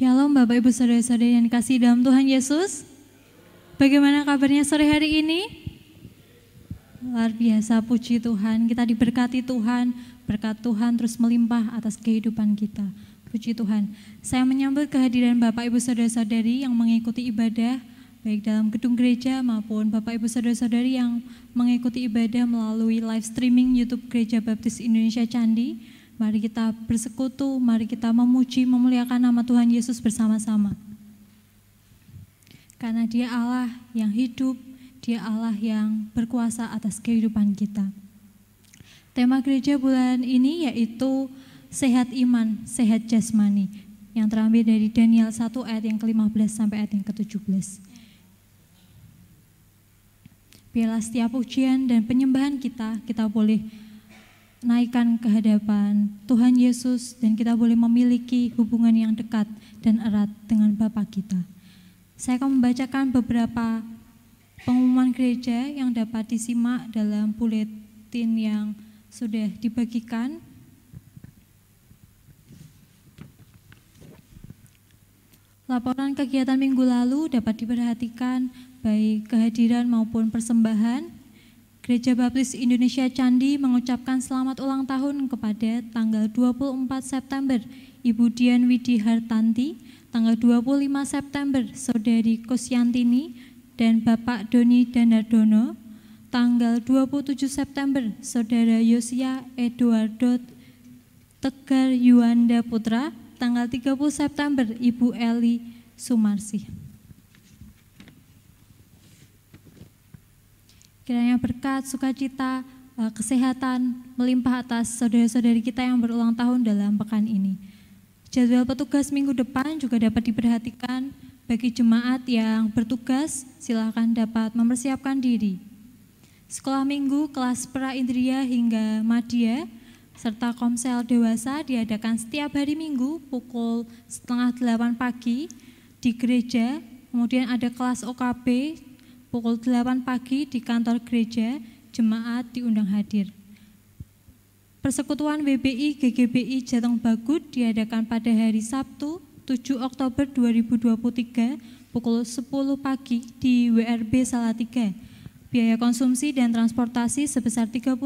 Shalom Bapak Ibu Saudara-saudari yang kasih dalam Tuhan Yesus. Bagaimana kabarnya sore hari ini? Luar biasa puji Tuhan, kita diberkati Tuhan, berkat Tuhan terus melimpah atas kehidupan kita. Puji Tuhan. Saya menyambut kehadiran Bapak Ibu Saudara-saudari yang mengikuti ibadah baik dalam gedung gereja maupun Bapak Ibu Saudara-saudari yang mengikuti ibadah melalui live streaming YouTube Gereja Baptis Indonesia Candi. Mari kita bersekutu, mari kita memuji, memuliakan nama Tuhan Yesus bersama-sama. Karena dia Allah yang hidup, dia Allah yang berkuasa atas kehidupan kita. Tema gereja bulan ini yaitu sehat iman, sehat jasmani yang terambil dari Daniel 1 ayat yang ke-15 sampai ayat yang ke-17. Biarlah setiap ujian dan penyembahan kita, kita boleh naikkan ke hadapan Tuhan Yesus dan kita boleh memiliki hubungan yang dekat dan erat dengan Bapa kita. Saya akan membacakan beberapa pengumuman gereja yang dapat disimak dalam buletin yang sudah dibagikan. Laporan kegiatan minggu lalu dapat diperhatikan baik kehadiran maupun persembahan Gereja Baptis Indonesia Candi mengucapkan selamat ulang tahun kepada tanggal 24 September Ibu Dian Widi Hartanti, tanggal 25 September Saudari Kusyantini dan Bapak Doni Danardono, tanggal 27 September Saudara Yosia Eduardo Tegar Yuanda Putra, tanggal 30 September Ibu Eli Sumarsi. Kiranya berkat, sukacita, eh, kesehatan melimpah atas saudara-saudari kita yang berulang tahun dalam pekan ini. Jadwal petugas minggu depan juga dapat diperhatikan bagi jemaat yang bertugas, silakan dapat mempersiapkan diri. Sekolah minggu kelas pra indria hingga madya serta komsel dewasa diadakan setiap hari minggu pukul setengah delapan pagi di gereja. Kemudian ada kelas OKB pukul 8 pagi di kantor gereja, jemaat diundang hadir. Persekutuan WBI GGBI Jateng Bagut diadakan pada hari Sabtu 7 Oktober 2023 pukul 10 pagi di WRB Salatiga. Biaya konsumsi dan transportasi sebesar 35.000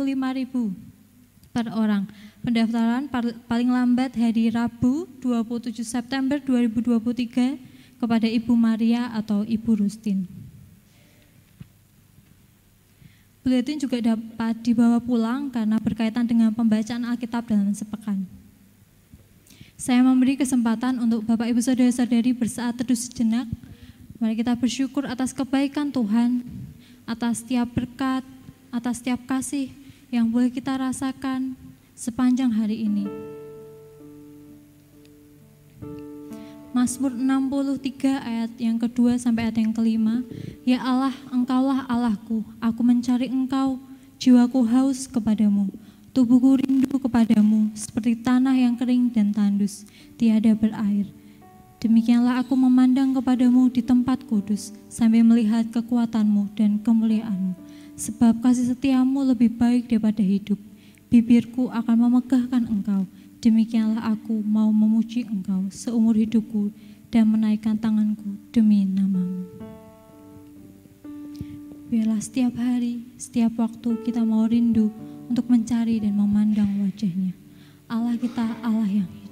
per orang. Pendaftaran paling lambat hari Rabu 27 September 2023 kepada Ibu Maria atau Ibu Rustin. Buletin juga dapat dibawa pulang karena berkaitan dengan pembacaan Alkitab dalam sepekan. Saya memberi kesempatan untuk Bapak Ibu Saudara-saudari bersaat teduh sejenak. Mari kita bersyukur atas kebaikan Tuhan, atas setiap berkat, atas setiap kasih yang boleh kita rasakan sepanjang hari ini. Mazmur 63 ayat yang kedua sampai ayat yang kelima. Ya Allah, engkaulah Allahku, aku mencari engkau, jiwaku haus kepadamu. Tubuhku rindu kepadamu, seperti tanah yang kering dan tandus, tiada berair. Demikianlah aku memandang kepadamu di tempat kudus, sambil melihat kekuatanmu dan kemuliaanmu. Sebab kasih setiamu lebih baik daripada hidup. Bibirku akan memegahkan engkau Demikianlah aku mau memuji engkau seumur hidupku dan menaikkan tanganku demi namamu. Biarlah setiap hari, setiap waktu kita mau rindu untuk mencari dan memandang wajahnya. Allah kita Allah yang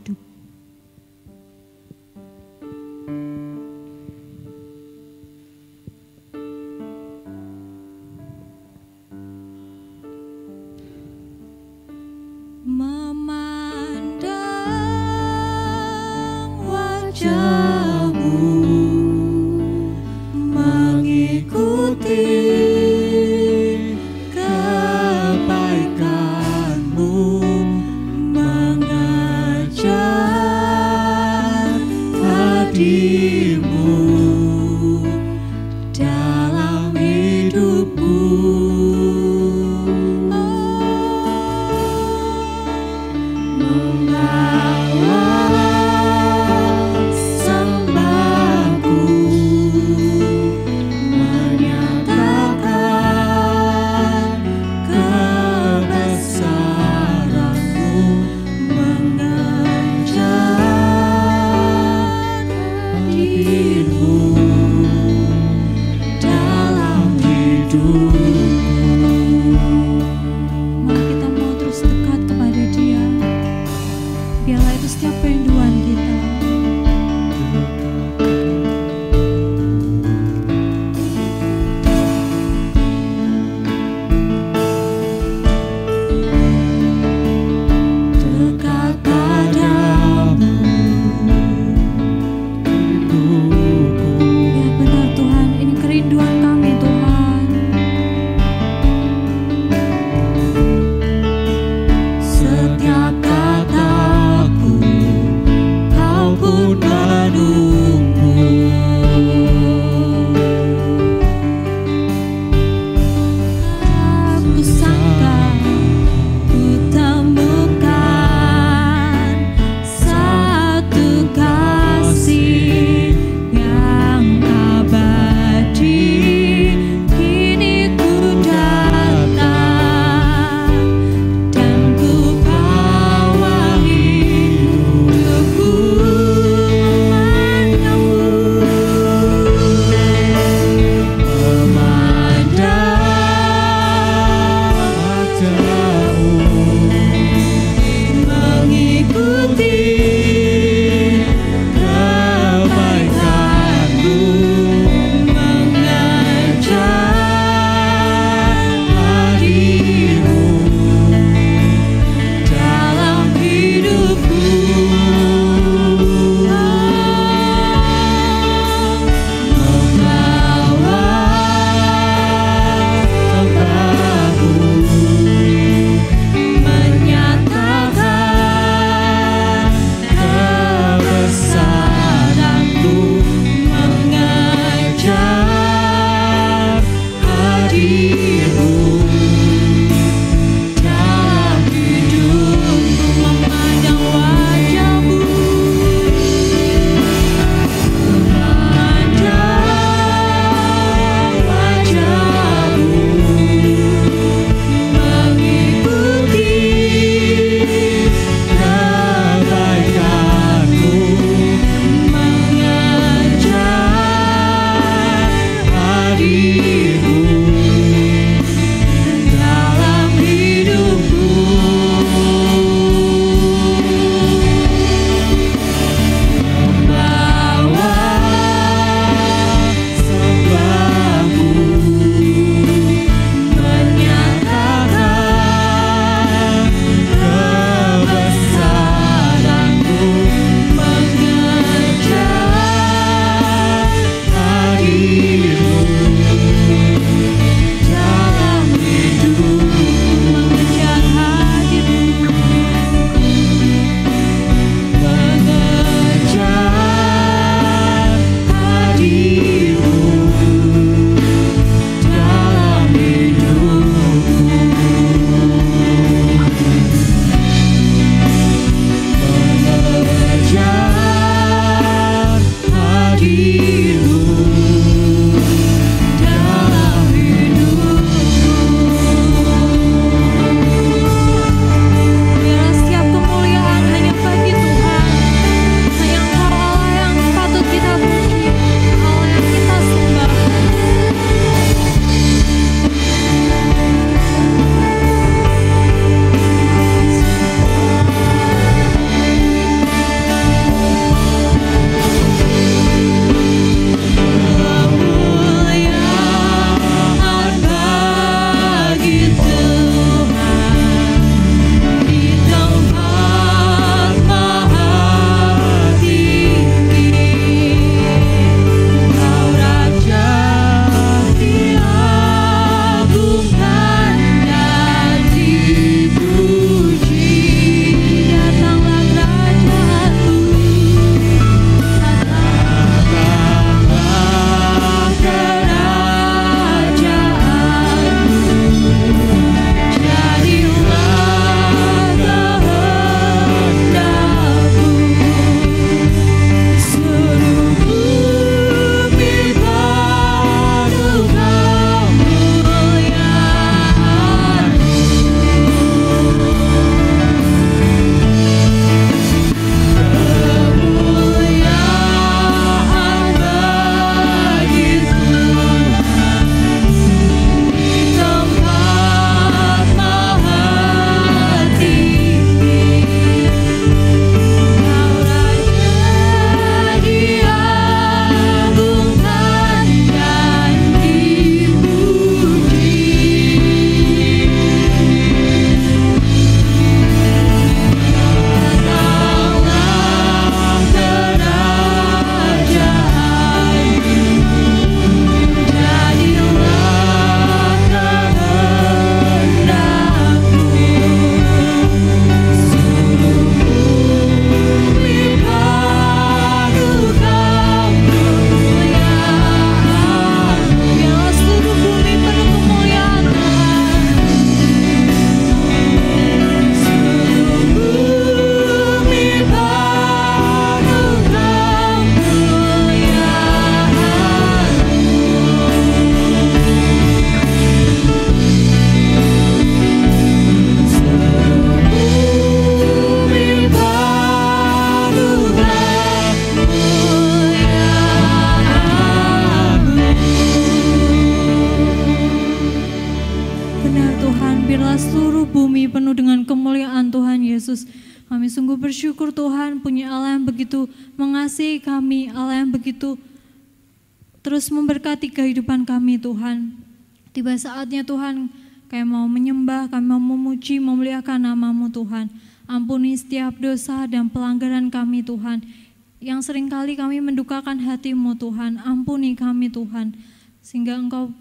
kali kami mendukakan hatimu Tuhan, ampuni kami Tuhan, sehingga engkau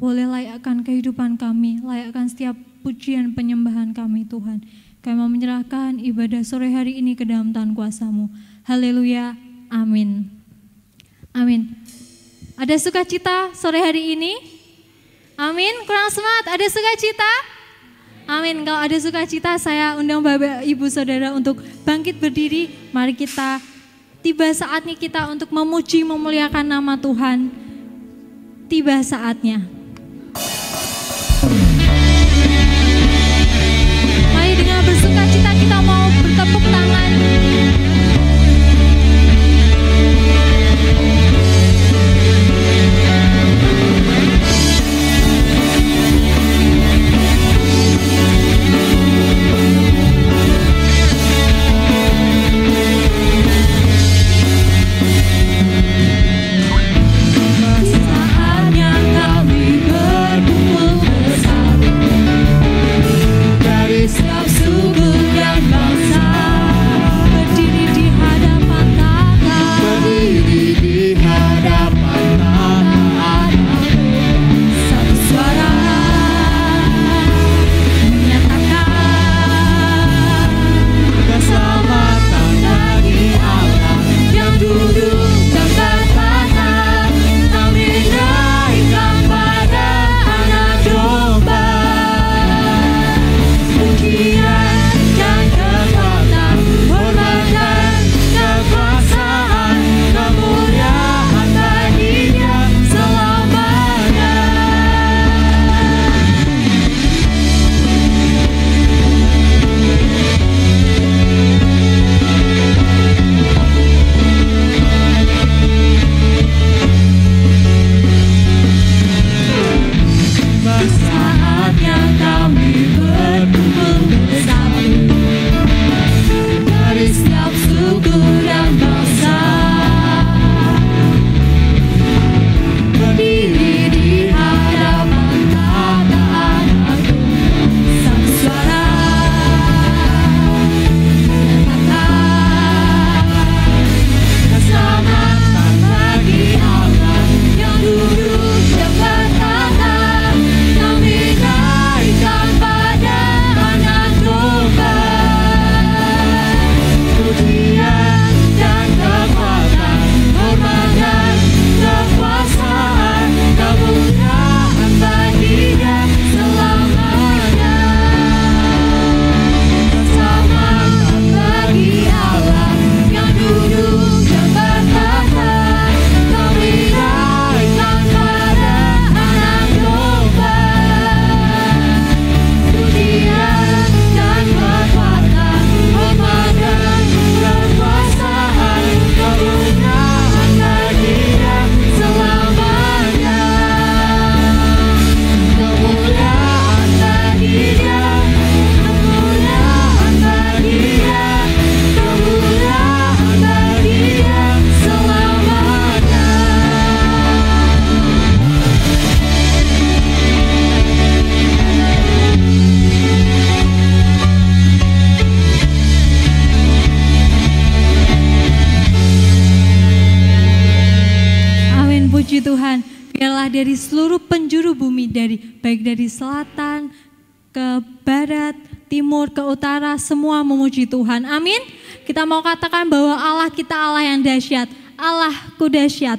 boleh layakkan kehidupan kami, layakkan setiap pujian penyembahan kami Tuhan. Kami mau menyerahkan ibadah sore hari ini ke dalam tangan kuasamu. Haleluya, amin. Amin. Ada sukacita sore hari ini? Amin. Kurang semangat, ada sukacita? Amin. Kalau ada sukacita, saya undang Bapak Ibu Saudara untuk bangkit berdiri. Mari kita Tiba saatnya kita untuk memuji memuliakan nama Tuhan. Tiba saatnya. ke utara, semua memuji Tuhan. Amin. Kita mau katakan bahwa Allah kita Allah yang dahsyat. Allah ku dahsyat.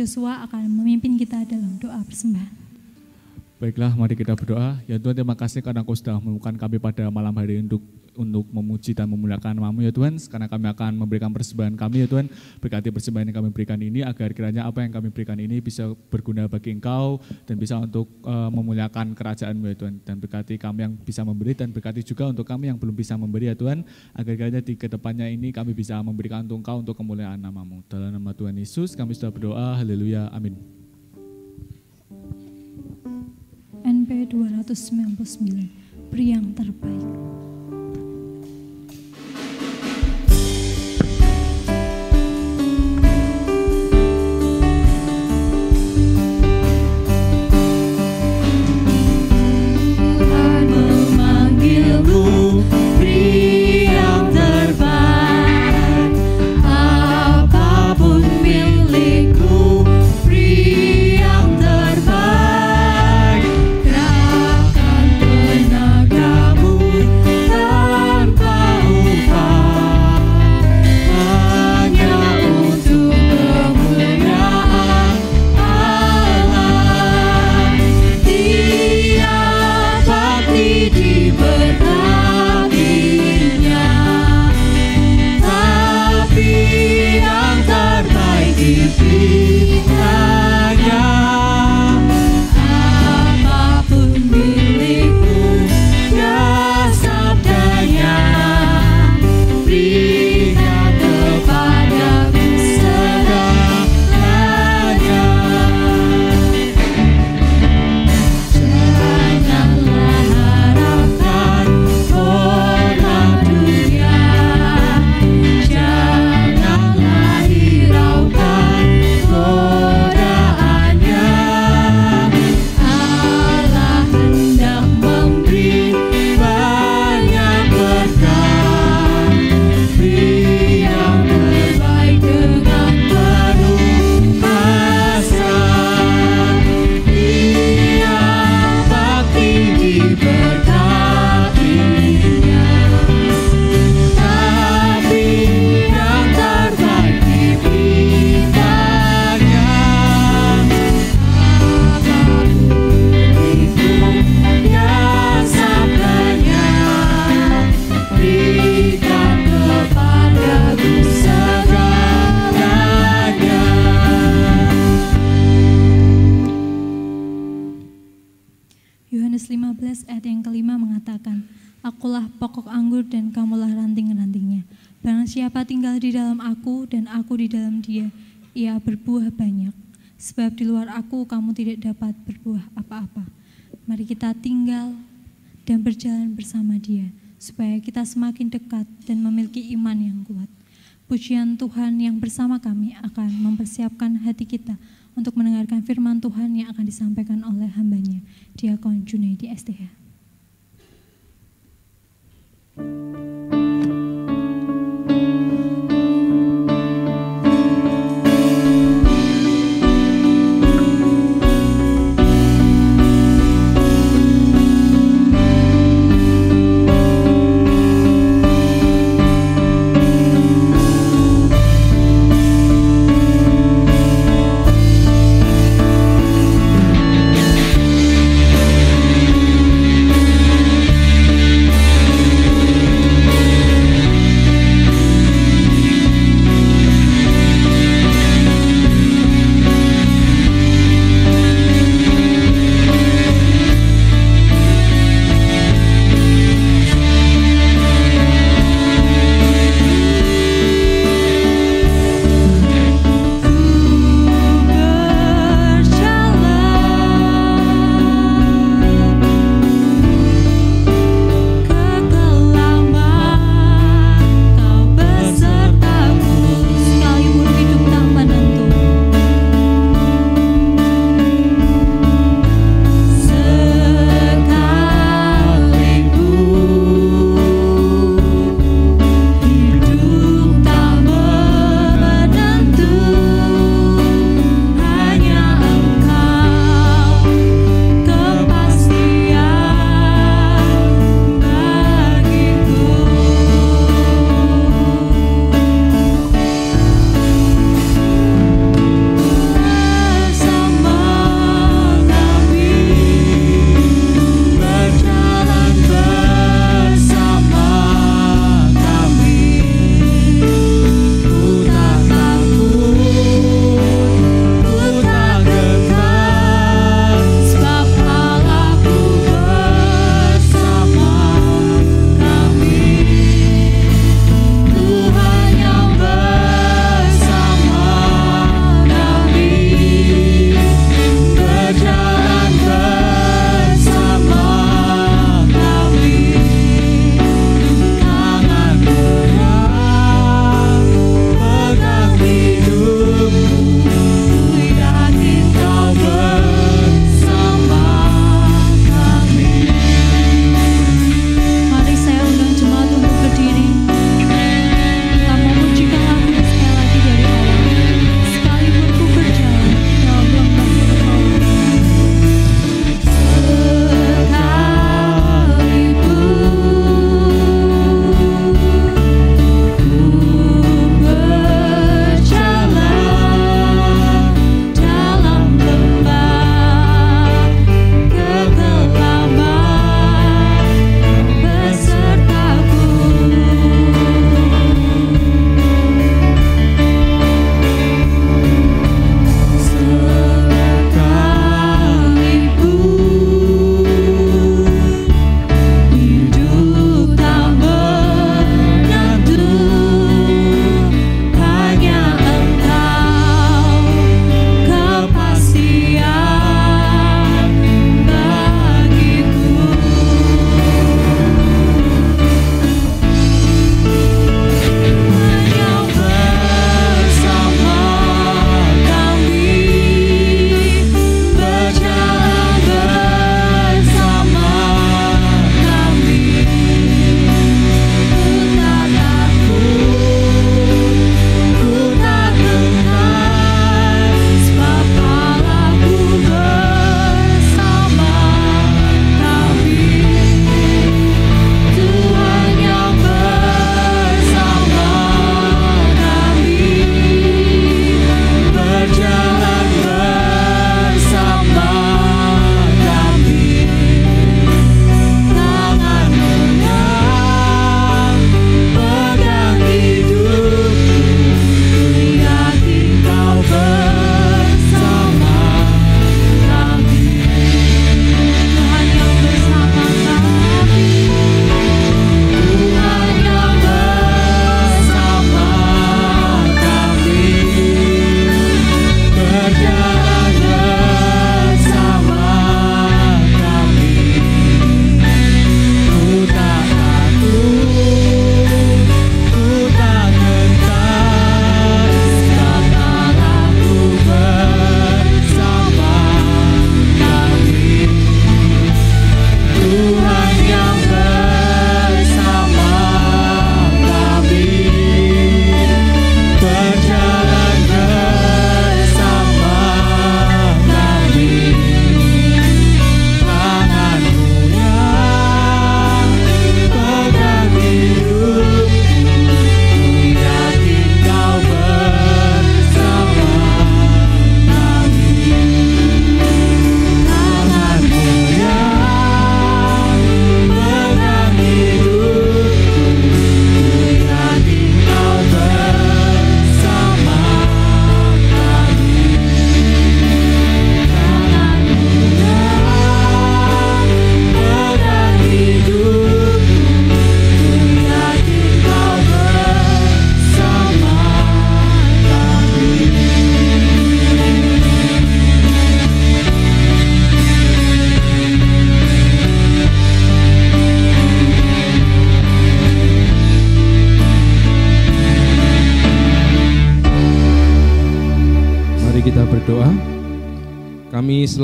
Joshua akan memimpin kita dalam doa persembahan. Baiklah, mari kita berdoa. Ya Tuhan, terima kasih karena Kau sudah menemukan kami pada malam hari untuk untuk memuji dan memuliakan namamu ya Tuhan. Karena kami akan memberikan persembahan kami ya Tuhan. Berkati persembahan yang kami berikan ini agar kiranya apa yang kami berikan ini bisa berguna bagi Engkau dan bisa untuk eh, memuliakan kerajaan ya Tuhan. Dan berkati kami yang bisa memberi dan berkati juga untuk kami yang belum bisa memberi ya Tuhan. Agar kiranya di ke depannya ini kami bisa memberikan untuk Engkau untuk kemuliaan namamu. Dalam nama Tuhan Yesus kami sudah berdoa. Haleluya. Amin. NP 299, Peri yang terbaik.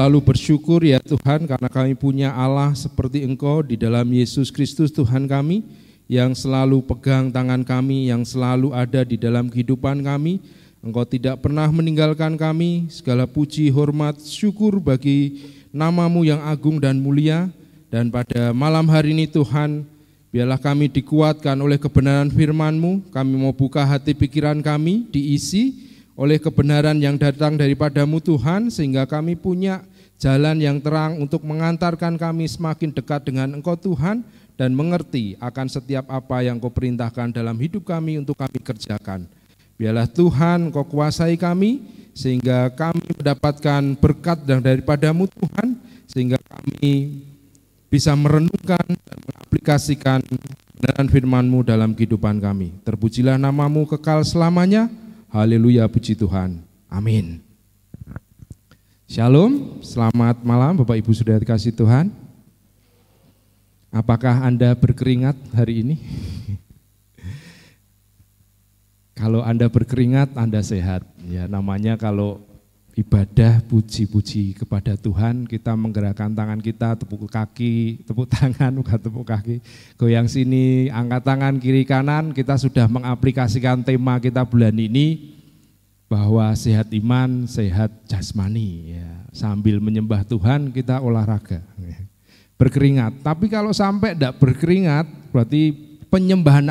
Selalu bersyukur ya Tuhan karena kami punya Allah seperti Engkau di dalam Yesus Kristus Tuhan kami yang selalu pegang tangan kami, yang selalu ada di dalam kehidupan kami. Engkau tidak pernah meninggalkan kami. Segala puji, hormat, syukur bagi namamu yang agung dan mulia. Dan pada malam hari ini Tuhan, biarlah kami dikuatkan oleh kebenaran firman-Mu. Kami mau buka hati pikiran kami, diisi oleh kebenaran yang datang daripadamu Tuhan sehingga kami punya jalan yang terang untuk mengantarkan kami semakin dekat dengan Engkau Tuhan dan mengerti akan setiap apa yang Kau perintahkan dalam hidup kami untuk kami kerjakan. Biarlah Tuhan Kau kuasai kami sehingga kami mendapatkan berkat yang daripadamu Tuhan sehingga kami bisa merenungkan dan mengaplikasikan kebenaran firman-Mu dalam kehidupan kami. Terpujilah namamu kekal selamanya. Haleluya, puji Tuhan. Amin. Shalom, selamat malam Bapak Ibu sudah dikasih Tuhan. Apakah Anda berkeringat hari ini? kalau Anda berkeringat, Anda sehat. Ya, namanya kalau ibadah puji-puji kepada Tuhan, kita menggerakkan tangan kita, tepuk kaki, tepuk tangan, bukan tepuk kaki, goyang sini, angkat tangan kiri kanan, kita sudah mengaplikasikan tema kita bulan ini bahwa sehat iman, sehat jasmani. Ya. Sambil menyembah Tuhan kita olahraga, berkeringat. Tapi kalau sampai tidak berkeringat, berarti penyembahan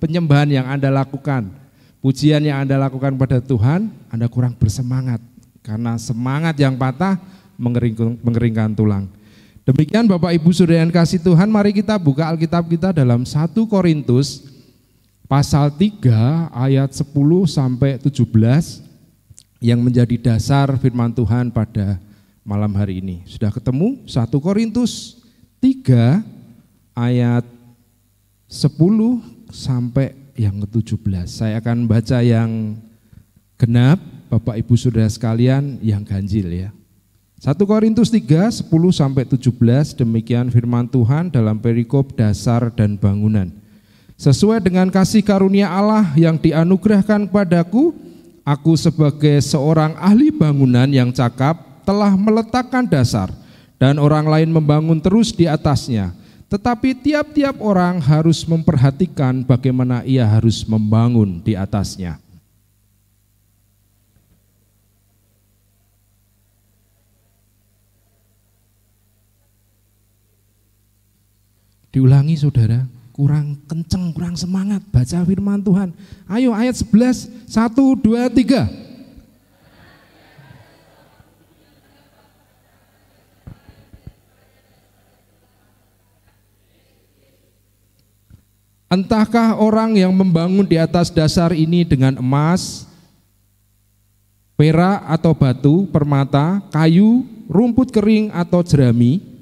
penyembahan yang anda lakukan, pujian yang anda lakukan pada Tuhan, anda kurang bersemangat karena semangat yang patah mengeringkan tulang. Demikian Bapak Ibu Saudara yang kasih Tuhan, mari kita buka Alkitab kita dalam 1 Korintus pasal 3 ayat 10 sampai 17 yang menjadi dasar firman Tuhan pada malam hari ini. Sudah ketemu 1 Korintus 3 ayat 10 sampai yang ke-17. Saya akan baca yang genap Bapak Ibu Saudara sekalian yang ganjil ya. 1 Korintus 3, 10 sampai 17 demikian firman Tuhan dalam perikop dasar dan bangunan. Sesuai dengan kasih karunia Allah yang dianugerahkan kepadaku, aku sebagai seorang ahli bangunan yang cakap telah meletakkan dasar dan orang lain membangun terus di atasnya. Tetapi tiap-tiap orang harus memperhatikan bagaimana ia harus membangun di atasnya. Diulangi saudara, kurang kenceng, kurang semangat baca firman Tuhan. Ayo ayat 11, 1, 2, 3. Entahkah orang yang membangun di atas dasar ini dengan emas, perak atau batu, permata, kayu, rumput kering atau jerami,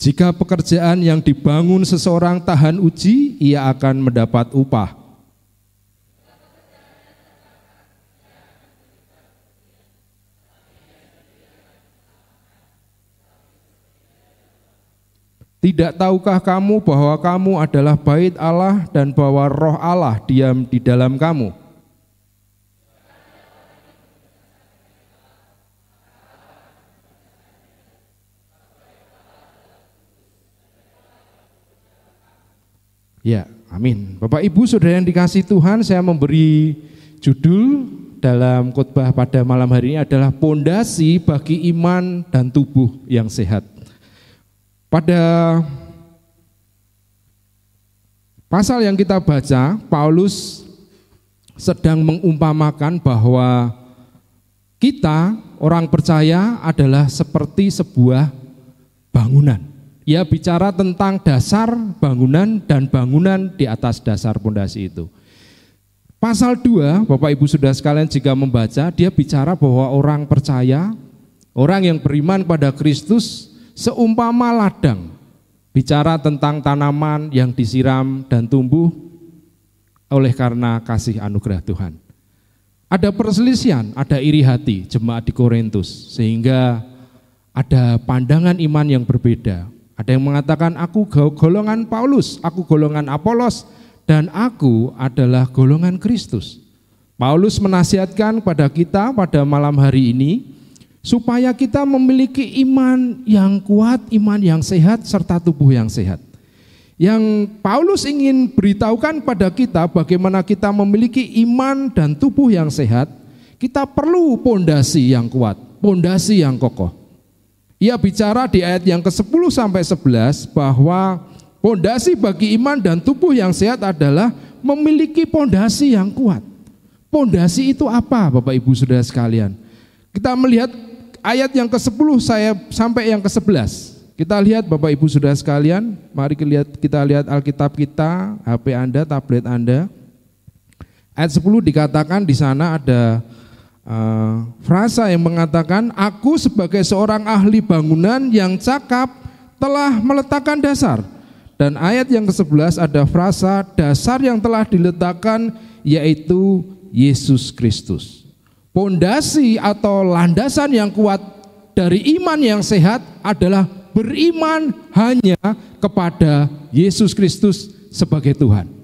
Jika pekerjaan yang dibangun seseorang tahan uji, ia akan mendapat upah. Tidak tahukah kamu bahwa kamu adalah bait Allah dan bahwa roh Allah diam di dalam kamu? Ya, amin. Bapak Ibu Saudara yang dikasih Tuhan, saya memberi judul dalam khotbah pada malam hari ini adalah pondasi bagi iman dan tubuh yang sehat. Pada pasal yang kita baca, Paulus sedang mengumpamakan bahwa kita orang percaya adalah seperti sebuah bangunan. Ia bicara tentang dasar bangunan dan bangunan di atas dasar pondasi itu. Pasal 2, Bapak Ibu sudah sekalian jika membaca, dia bicara bahwa orang percaya, orang yang beriman pada Kristus seumpama ladang. Bicara tentang tanaman yang disiram dan tumbuh oleh karena kasih anugerah Tuhan. Ada perselisihan, ada iri hati jemaat di Korintus sehingga ada pandangan iman yang berbeda. Ada yang mengatakan aku golongan Paulus, aku golongan Apolos, dan aku adalah golongan Kristus. Paulus menasihatkan pada kita pada malam hari ini supaya kita memiliki iman yang kuat, iman yang sehat, serta tubuh yang sehat. Yang Paulus ingin beritahukan pada kita bagaimana kita memiliki iman dan tubuh yang sehat, kita perlu pondasi yang kuat, pondasi yang kokoh. Ia bicara di ayat yang ke-10 sampai 11 bahwa pondasi bagi iman dan tubuh yang sehat adalah memiliki pondasi yang kuat. Pondasi itu apa Bapak Ibu Saudara sekalian? Kita melihat ayat yang ke-10 saya sampai yang ke-11. Kita lihat Bapak Ibu Saudara sekalian, mari kita lihat, kita lihat Alkitab kita, HP Anda, tablet Anda. Ayat 10 dikatakan di sana ada uh, frasa yang mengatakan, Aku sebagai seorang ahli bangunan yang cakap telah meletakkan dasar. Dan ayat yang ke-11 ada frasa dasar yang telah diletakkan yaitu Yesus Kristus. Pondasi atau landasan yang kuat dari iman yang sehat adalah beriman hanya kepada Yesus Kristus sebagai Tuhan.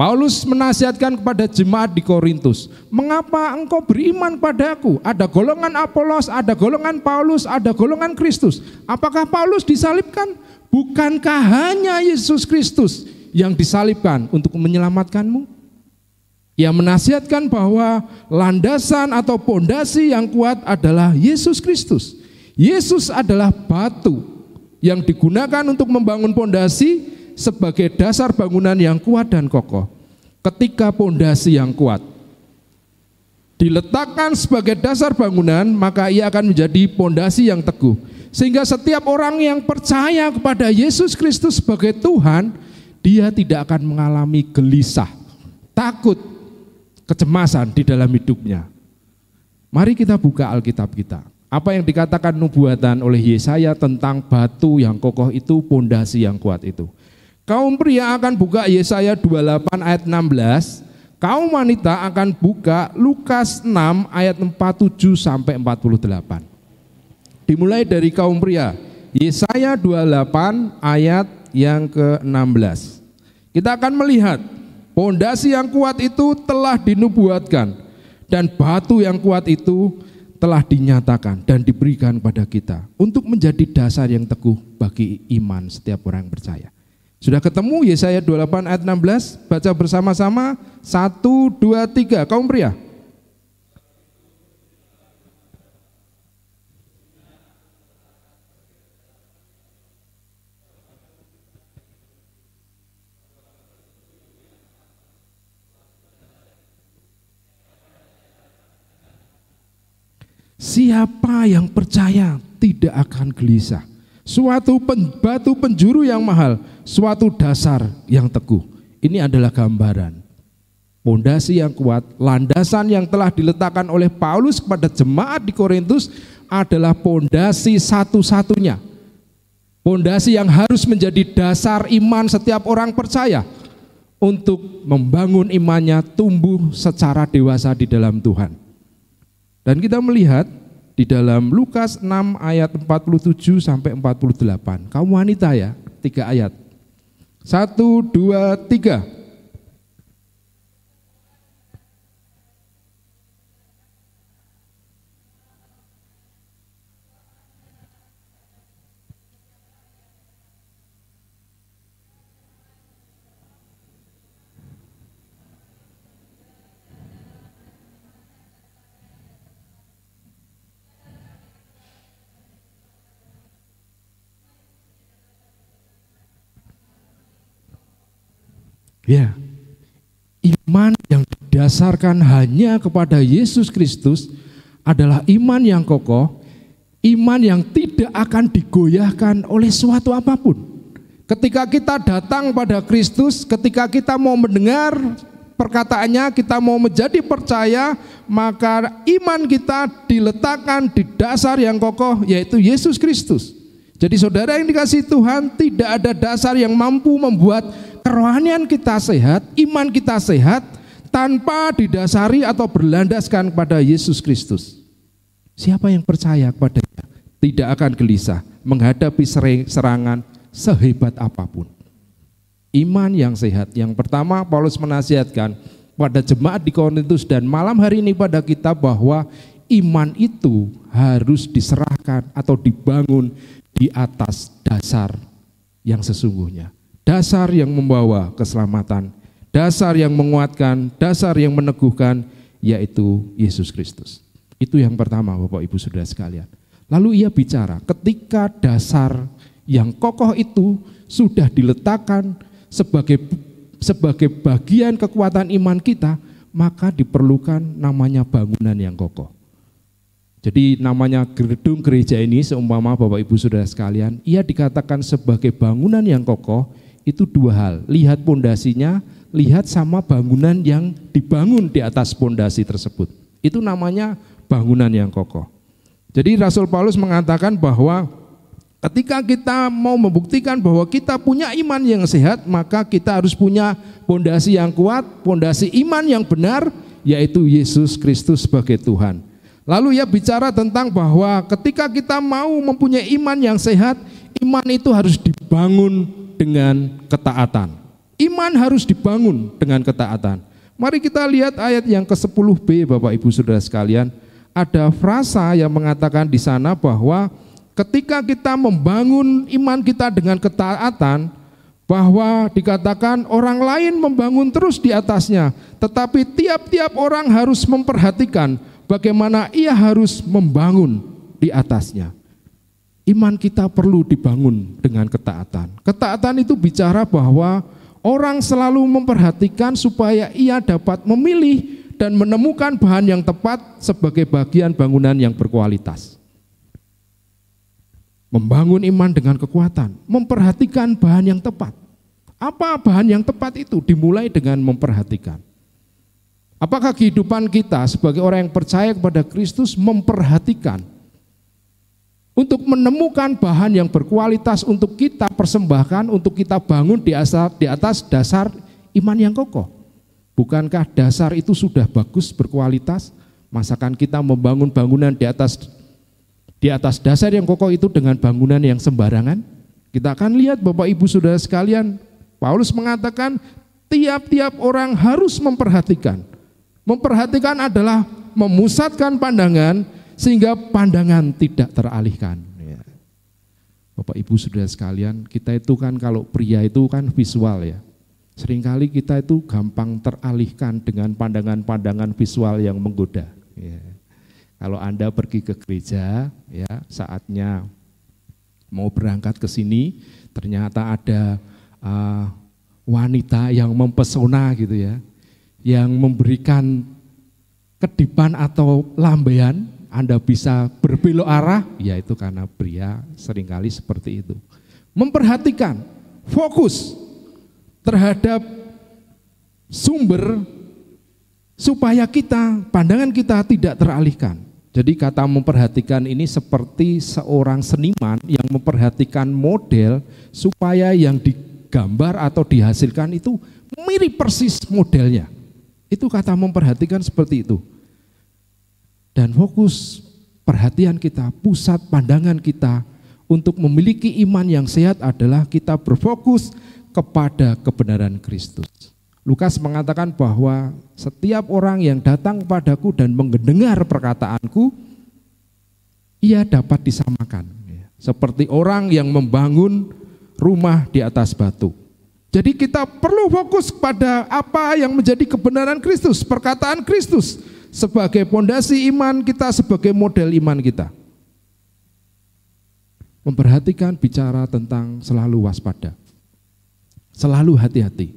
Paulus menasihatkan kepada jemaat di Korintus, "Mengapa engkau beriman padaku? Ada golongan Apolos, ada golongan Paulus, ada golongan Kristus. Apakah Paulus disalibkan? Bukankah hanya Yesus Kristus yang disalibkan untuk menyelamatkanmu?" Yang menasihatkan bahwa landasan atau pondasi yang kuat adalah Yesus Kristus. Yesus adalah batu yang digunakan untuk membangun pondasi sebagai dasar bangunan yang kuat dan kokoh. Ketika pondasi yang kuat diletakkan sebagai dasar bangunan, maka ia akan menjadi pondasi yang teguh. Sehingga setiap orang yang percaya kepada Yesus Kristus sebagai Tuhan, dia tidak akan mengalami gelisah, takut, kecemasan di dalam hidupnya. Mari kita buka Alkitab kita. Apa yang dikatakan nubuatan oleh Yesaya tentang batu yang kokoh itu, pondasi yang kuat itu. Kaum pria akan buka Yesaya 28 ayat 16, kaum wanita akan buka Lukas 6 ayat 47 sampai 48. Dimulai dari kaum pria, Yesaya 28 ayat yang ke-16. Kita akan melihat Pondasi yang kuat itu telah dinubuatkan dan batu yang kuat itu telah dinyatakan dan diberikan pada kita untuk menjadi dasar yang teguh bagi iman setiap orang yang percaya. Sudah ketemu Yesaya 28 ayat 16? Baca bersama-sama. Satu, dua, tiga. Kaum pria. Siapa yang percaya tidak akan gelisah. Suatu pen, batu penjuru yang mahal, suatu dasar yang teguh. Ini adalah gambaran. Pondasi yang kuat, landasan yang telah diletakkan oleh Paulus kepada jemaat di Korintus adalah pondasi satu-satunya. Pondasi yang harus menjadi dasar iman setiap orang percaya untuk membangun imannya tumbuh secara dewasa di dalam Tuhan. Dan kita melihat di dalam Lukas 6 ayat 47 sampai 48. Kaum wanita ya, tiga ayat. Satu, dua, tiga. Ya, iman yang didasarkan hanya kepada Yesus Kristus adalah iman yang kokoh, iman yang tidak akan digoyahkan oleh suatu apa pun. Ketika kita datang pada Kristus, ketika kita mau mendengar perkataannya, kita mau menjadi percaya, maka iman kita diletakkan di dasar yang kokoh, yaitu Yesus Kristus. Jadi saudara yang dikasih Tuhan, tidak ada dasar yang mampu membuat kerohanian kita sehat, iman kita sehat tanpa didasari atau berlandaskan kepada Yesus Kristus. Siapa yang percaya kepadanya tidak akan gelisah menghadapi serangan sehebat apa pun. Iman yang sehat. Yang pertama Paulus menasihatkan pada jemaat di Korintus dan malam hari ini pada kita bahwa iman itu harus diserahkan atau dibangun di atas dasar yang sesungguhnya. Dasar yang membawa keselamatan, dasar yang menguatkan, dasar yang meneguhkan, yaitu Yesus Kristus. Itu yang pertama Bapak Ibu Saudara sekalian. Lalu ia bicara, ketika dasar yang kokoh itu sudah diletakkan sebagai sebagai bagian kekuatan iman kita, maka diperlukan namanya bangunan yang kokoh. Jadi namanya gedung gereja ini seumpama Bapak Ibu Saudara sekalian, ia dikatakan sebagai bangunan yang kokoh itu dua hal. Lihat pondasinya, lihat sama bangunan yang dibangun di atas pondasi tersebut. Itu namanya bangunan yang kokoh. Jadi Rasul Paulus mengatakan bahwa Ketika kita mau membuktikan bahwa kita punya iman yang sehat, maka kita harus punya pondasi yang kuat, pondasi iman yang benar, yaitu Yesus Kristus sebagai Tuhan. Lalu ia bicara tentang bahwa ketika kita mau mempunyai iman yang sehat, iman itu harus dibangun dengan ketaatan. Iman harus dibangun dengan ketaatan. Mari kita lihat ayat yang ke-10b Bapak Ibu Saudara sekalian. Ada frasa yang mengatakan di sana bahwa ketika kita membangun iman kita dengan ketaatan, bahwa dikatakan orang lain membangun terus di atasnya, tetapi tiap-tiap orang harus memperhatikan bagaimana ia harus membangun di atasnya. Iman kita perlu dibangun dengan ketaatan. Ketaatan itu bicara bahwa orang selalu memperhatikan supaya ia dapat memilih dan menemukan bahan yang tepat sebagai bagian bangunan yang berkualitas. Membangun iman dengan kekuatan, memperhatikan bahan yang tepat. Apa bahan yang tepat itu? Dimulai dengan memperhatikan. Apakah kehidupan kita sebagai orang yang percaya kepada Kristus memperhatikan untuk menemukan bahan yang berkualitas untuk kita persembahkan, untuk kita bangun di atas, di atas dasar iman yang kokoh? Bukankah dasar itu sudah bagus, berkualitas? Masakan kita membangun bangunan di atas di atas dasar yang kokoh itu dengan bangunan yang sembarangan? Kita akan lihat Bapak Ibu Saudara sekalian, Paulus mengatakan tiap-tiap orang harus memperhatikan. Memperhatikan adalah memusatkan pandangan sehingga pandangan tidak teralihkan. Ya. Bapak Ibu Saudara sekalian, kita itu kan kalau pria itu kan visual ya. Seringkali kita itu gampang teralihkan dengan pandangan-pandangan visual yang menggoda. Ya. Kalau Anda pergi ke gereja, ya saatnya mau berangkat ke sini, ternyata ada uh, wanita yang mempesona gitu ya, yang memberikan kedipan atau lambaian, Anda bisa berbelok arah, ya itu karena pria sering kali seperti itu. Memperhatikan, fokus terhadap sumber supaya kita, pandangan kita tidak teralihkan. Jadi kata memperhatikan ini seperti seorang seniman yang memperhatikan model supaya yang digambar atau dihasilkan itu mirip persis modelnya. Itu kata memperhatikan seperti itu. Dan fokus perhatian kita, pusat pandangan kita untuk memiliki iman yang sehat adalah kita berfokus kepada kebenaran Kristus. Lukas mengatakan bahwa setiap orang yang datang kepadaku dan mendengar perkataanku, ia dapat disamakan. Seperti orang yang membangun rumah di atas batu. Jadi kita perlu fokus pada apa yang menjadi kebenaran Kristus, perkataan Kristus sebagai pondasi iman kita, sebagai model iman kita. Memperhatikan bicara tentang selalu waspada. Selalu hati-hati.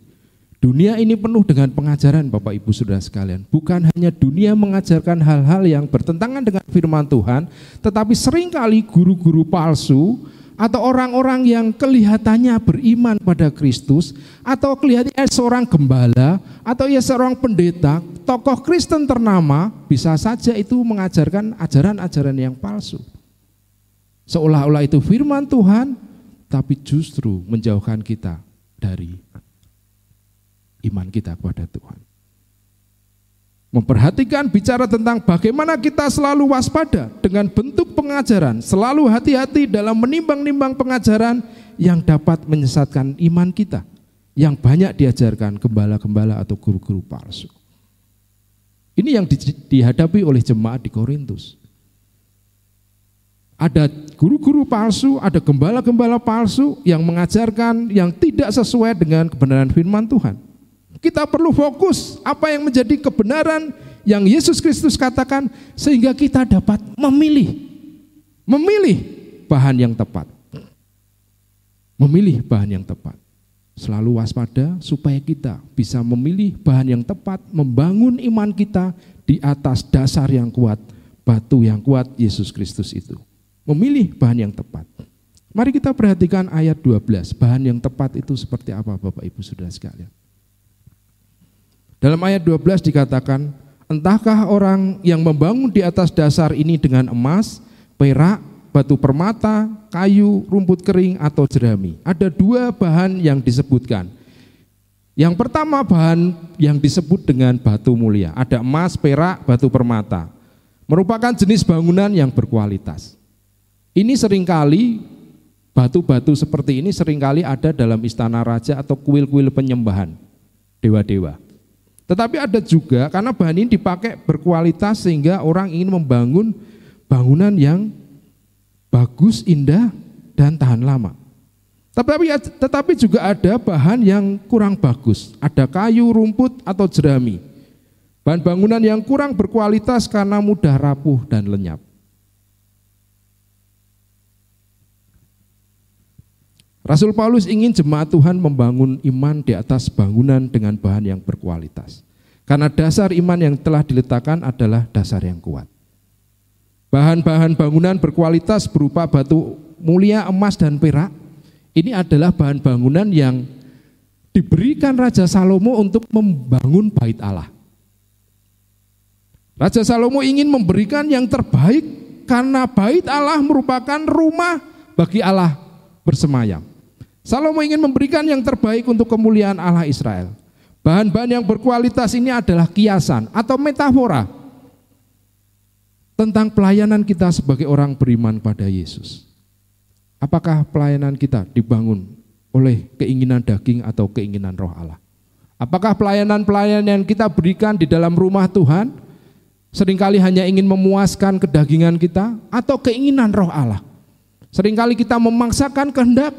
Dunia ini penuh dengan pengajaran Bapak Ibu Saudara sekalian. Bukan hanya dunia mengajarkan hal-hal yang bertentangan dengan firman Tuhan, tetapi sering kali guru-guru palsu atau orang-orang yang kelihatannya beriman pada Kristus atau kelihatannya seorang gembala atau ya seorang pendeta, tokoh Kristen ternama bisa saja itu mengajarkan ajaran-ajaran yang palsu. Seolah-olah itu firman Tuhan, tapi justru menjauhkan kita dari iman kita kepada Tuhan. Memperhatikan bicara tentang bagaimana kita selalu waspada dengan bentuk pengajaran, selalu hati-hati dalam menimbang-nimbang pengajaran yang dapat menyesatkan iman kita, yang banyak diajarkan gembala-gembala atau guru-guru palsu. Ini yang di- dihadapi oleh jemaat di Korintus. Ada guru-guru palsu, ada gembala-gembala palsu yang mengajarkan yang tidak sesuai dengan kebenaran firman Tuhan. Kita perlu fokus apa yang menjadi kebenaran yang Yesus Kristus katakan sehingga kita dapat memilih memilih bahan yang tepat. Memilih bahan yang tepat. Selalu waspada supaya kita bisa memilih bahan yang tepat, membangun iman kita di atas dasar yang kuat, batu yang kuat Yesus Kristus itu. Memilih bahan yang tepat. Mari kita perhatikan ayat 12. Bahan yang tepat itu seperti apa Bapak Ibu Saudara sekalian? Dalam ayat 12 dikatakan, entahkah orang yang membangun di atas dasar ini dengan emas, perak, batu permata, kayu, rumput kering, atau jerami. Ada dua bahan yang disebutkan. Yang pertama bahan yang disebut dengan batu mulia. Ada emas, perak, batu permata. Merupakan jenis bangunan yang berkualitas. Ini sering kali batu-batu seperti ini sering kali ada dalam istana raja atau kuil-kuil penyembahan dewa-dewa. Tetapi ada juga karena bahan ini dipakai berkualitas sehingga orang ingin membangun bangunan yang bagus, indah, dan tahan lama. Tetapi, tetapi juga ada bahan yang kurang bagus. Ada kayu, rumput, atau jerami. Bahan bangunan yang kurang berkualitas karena mudah rapuh dan lenyap. Rasul Paulus ingin jemaat Tuhan membangun iman di atas bangunan dengan bahan yang berkualitas. Karena dasar iman yang telah diletakkan adalah dasar yang kuat. Bahan-bahan bangunan berkualitas berupa batu mulia, emas, dan perak. Ini adalah bahan bangunan yang diberikan Raja Salomo untuk membangun bait Allah. Raja Salomo ingin memberikan yang terbaik karena bait Allah merupakan rumah bagi Allah bersemayam. Salomo ingin memberikan yang terbaik untuk kemuliaan Allah Israel. Bahan-bahan yang berkualitas ini adalah kiasan atau metafora tentang pelayanan kita sebagai orang beriman pada Yesus. Apakah pelayanan kita dibangun oleh keinginan daging atau keinginan roh Allah? Apakah pelayanan-pelayanan yang kita berikan di dalam rumah Tuhan sering kali hanya ingin memuaskan kedagingan kita atau keinginan roh Allah? Seringkali kita memaksakan kehendak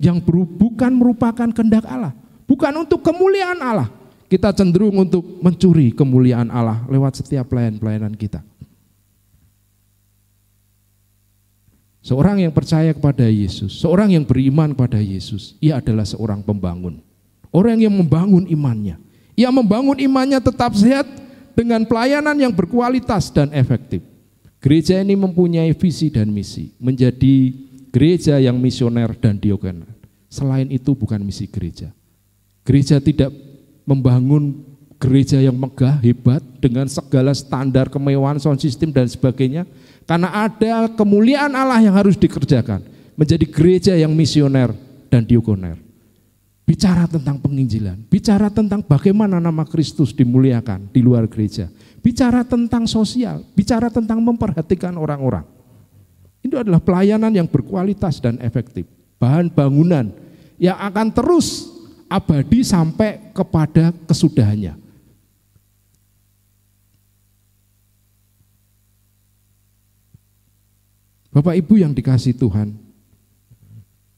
yang bukan merupakan kehendak Allah, bukan untuk kemuliaan Allah. Kita cenderung untuk mencuri kemuliaan Allah lewat setiap pelayan-pelayanan kita. Seorang yang percaya kepada Yesus, seorang yang beriman kepada Yesus, ia adalah seorang pembangun. Orang yang membangun imannya. Ia membangun imannya tetap sehat dengan pelayanan yang berkualitas dan efektif. Gereja ini mempunyai visi dan misi, menjadi gereja yang misioner dan diogener. Selain itu bukan misi gereja. Gereja tidak membangun gereja yang megah, hebat, dengan segala standar kemewahan, sound system dan sebagainya, karena ada kemuliaan Allah yang harus dikerjakan. Menjadi gereja yang misioner dan diogoner. Bicara tentang penginjilan, bicara tentang bagaimana nama Kristus dimuliakan di luar gereja. Bicara tentang sosial, bicara tentang memperhatikan orang-orang. Itu adalah pelayanan yang berkualitas dan efektif. Bahan bangunan yang akan terus abadi sampai kepada kesudahannya. Bapak Ibu yang dikasih Tuhan,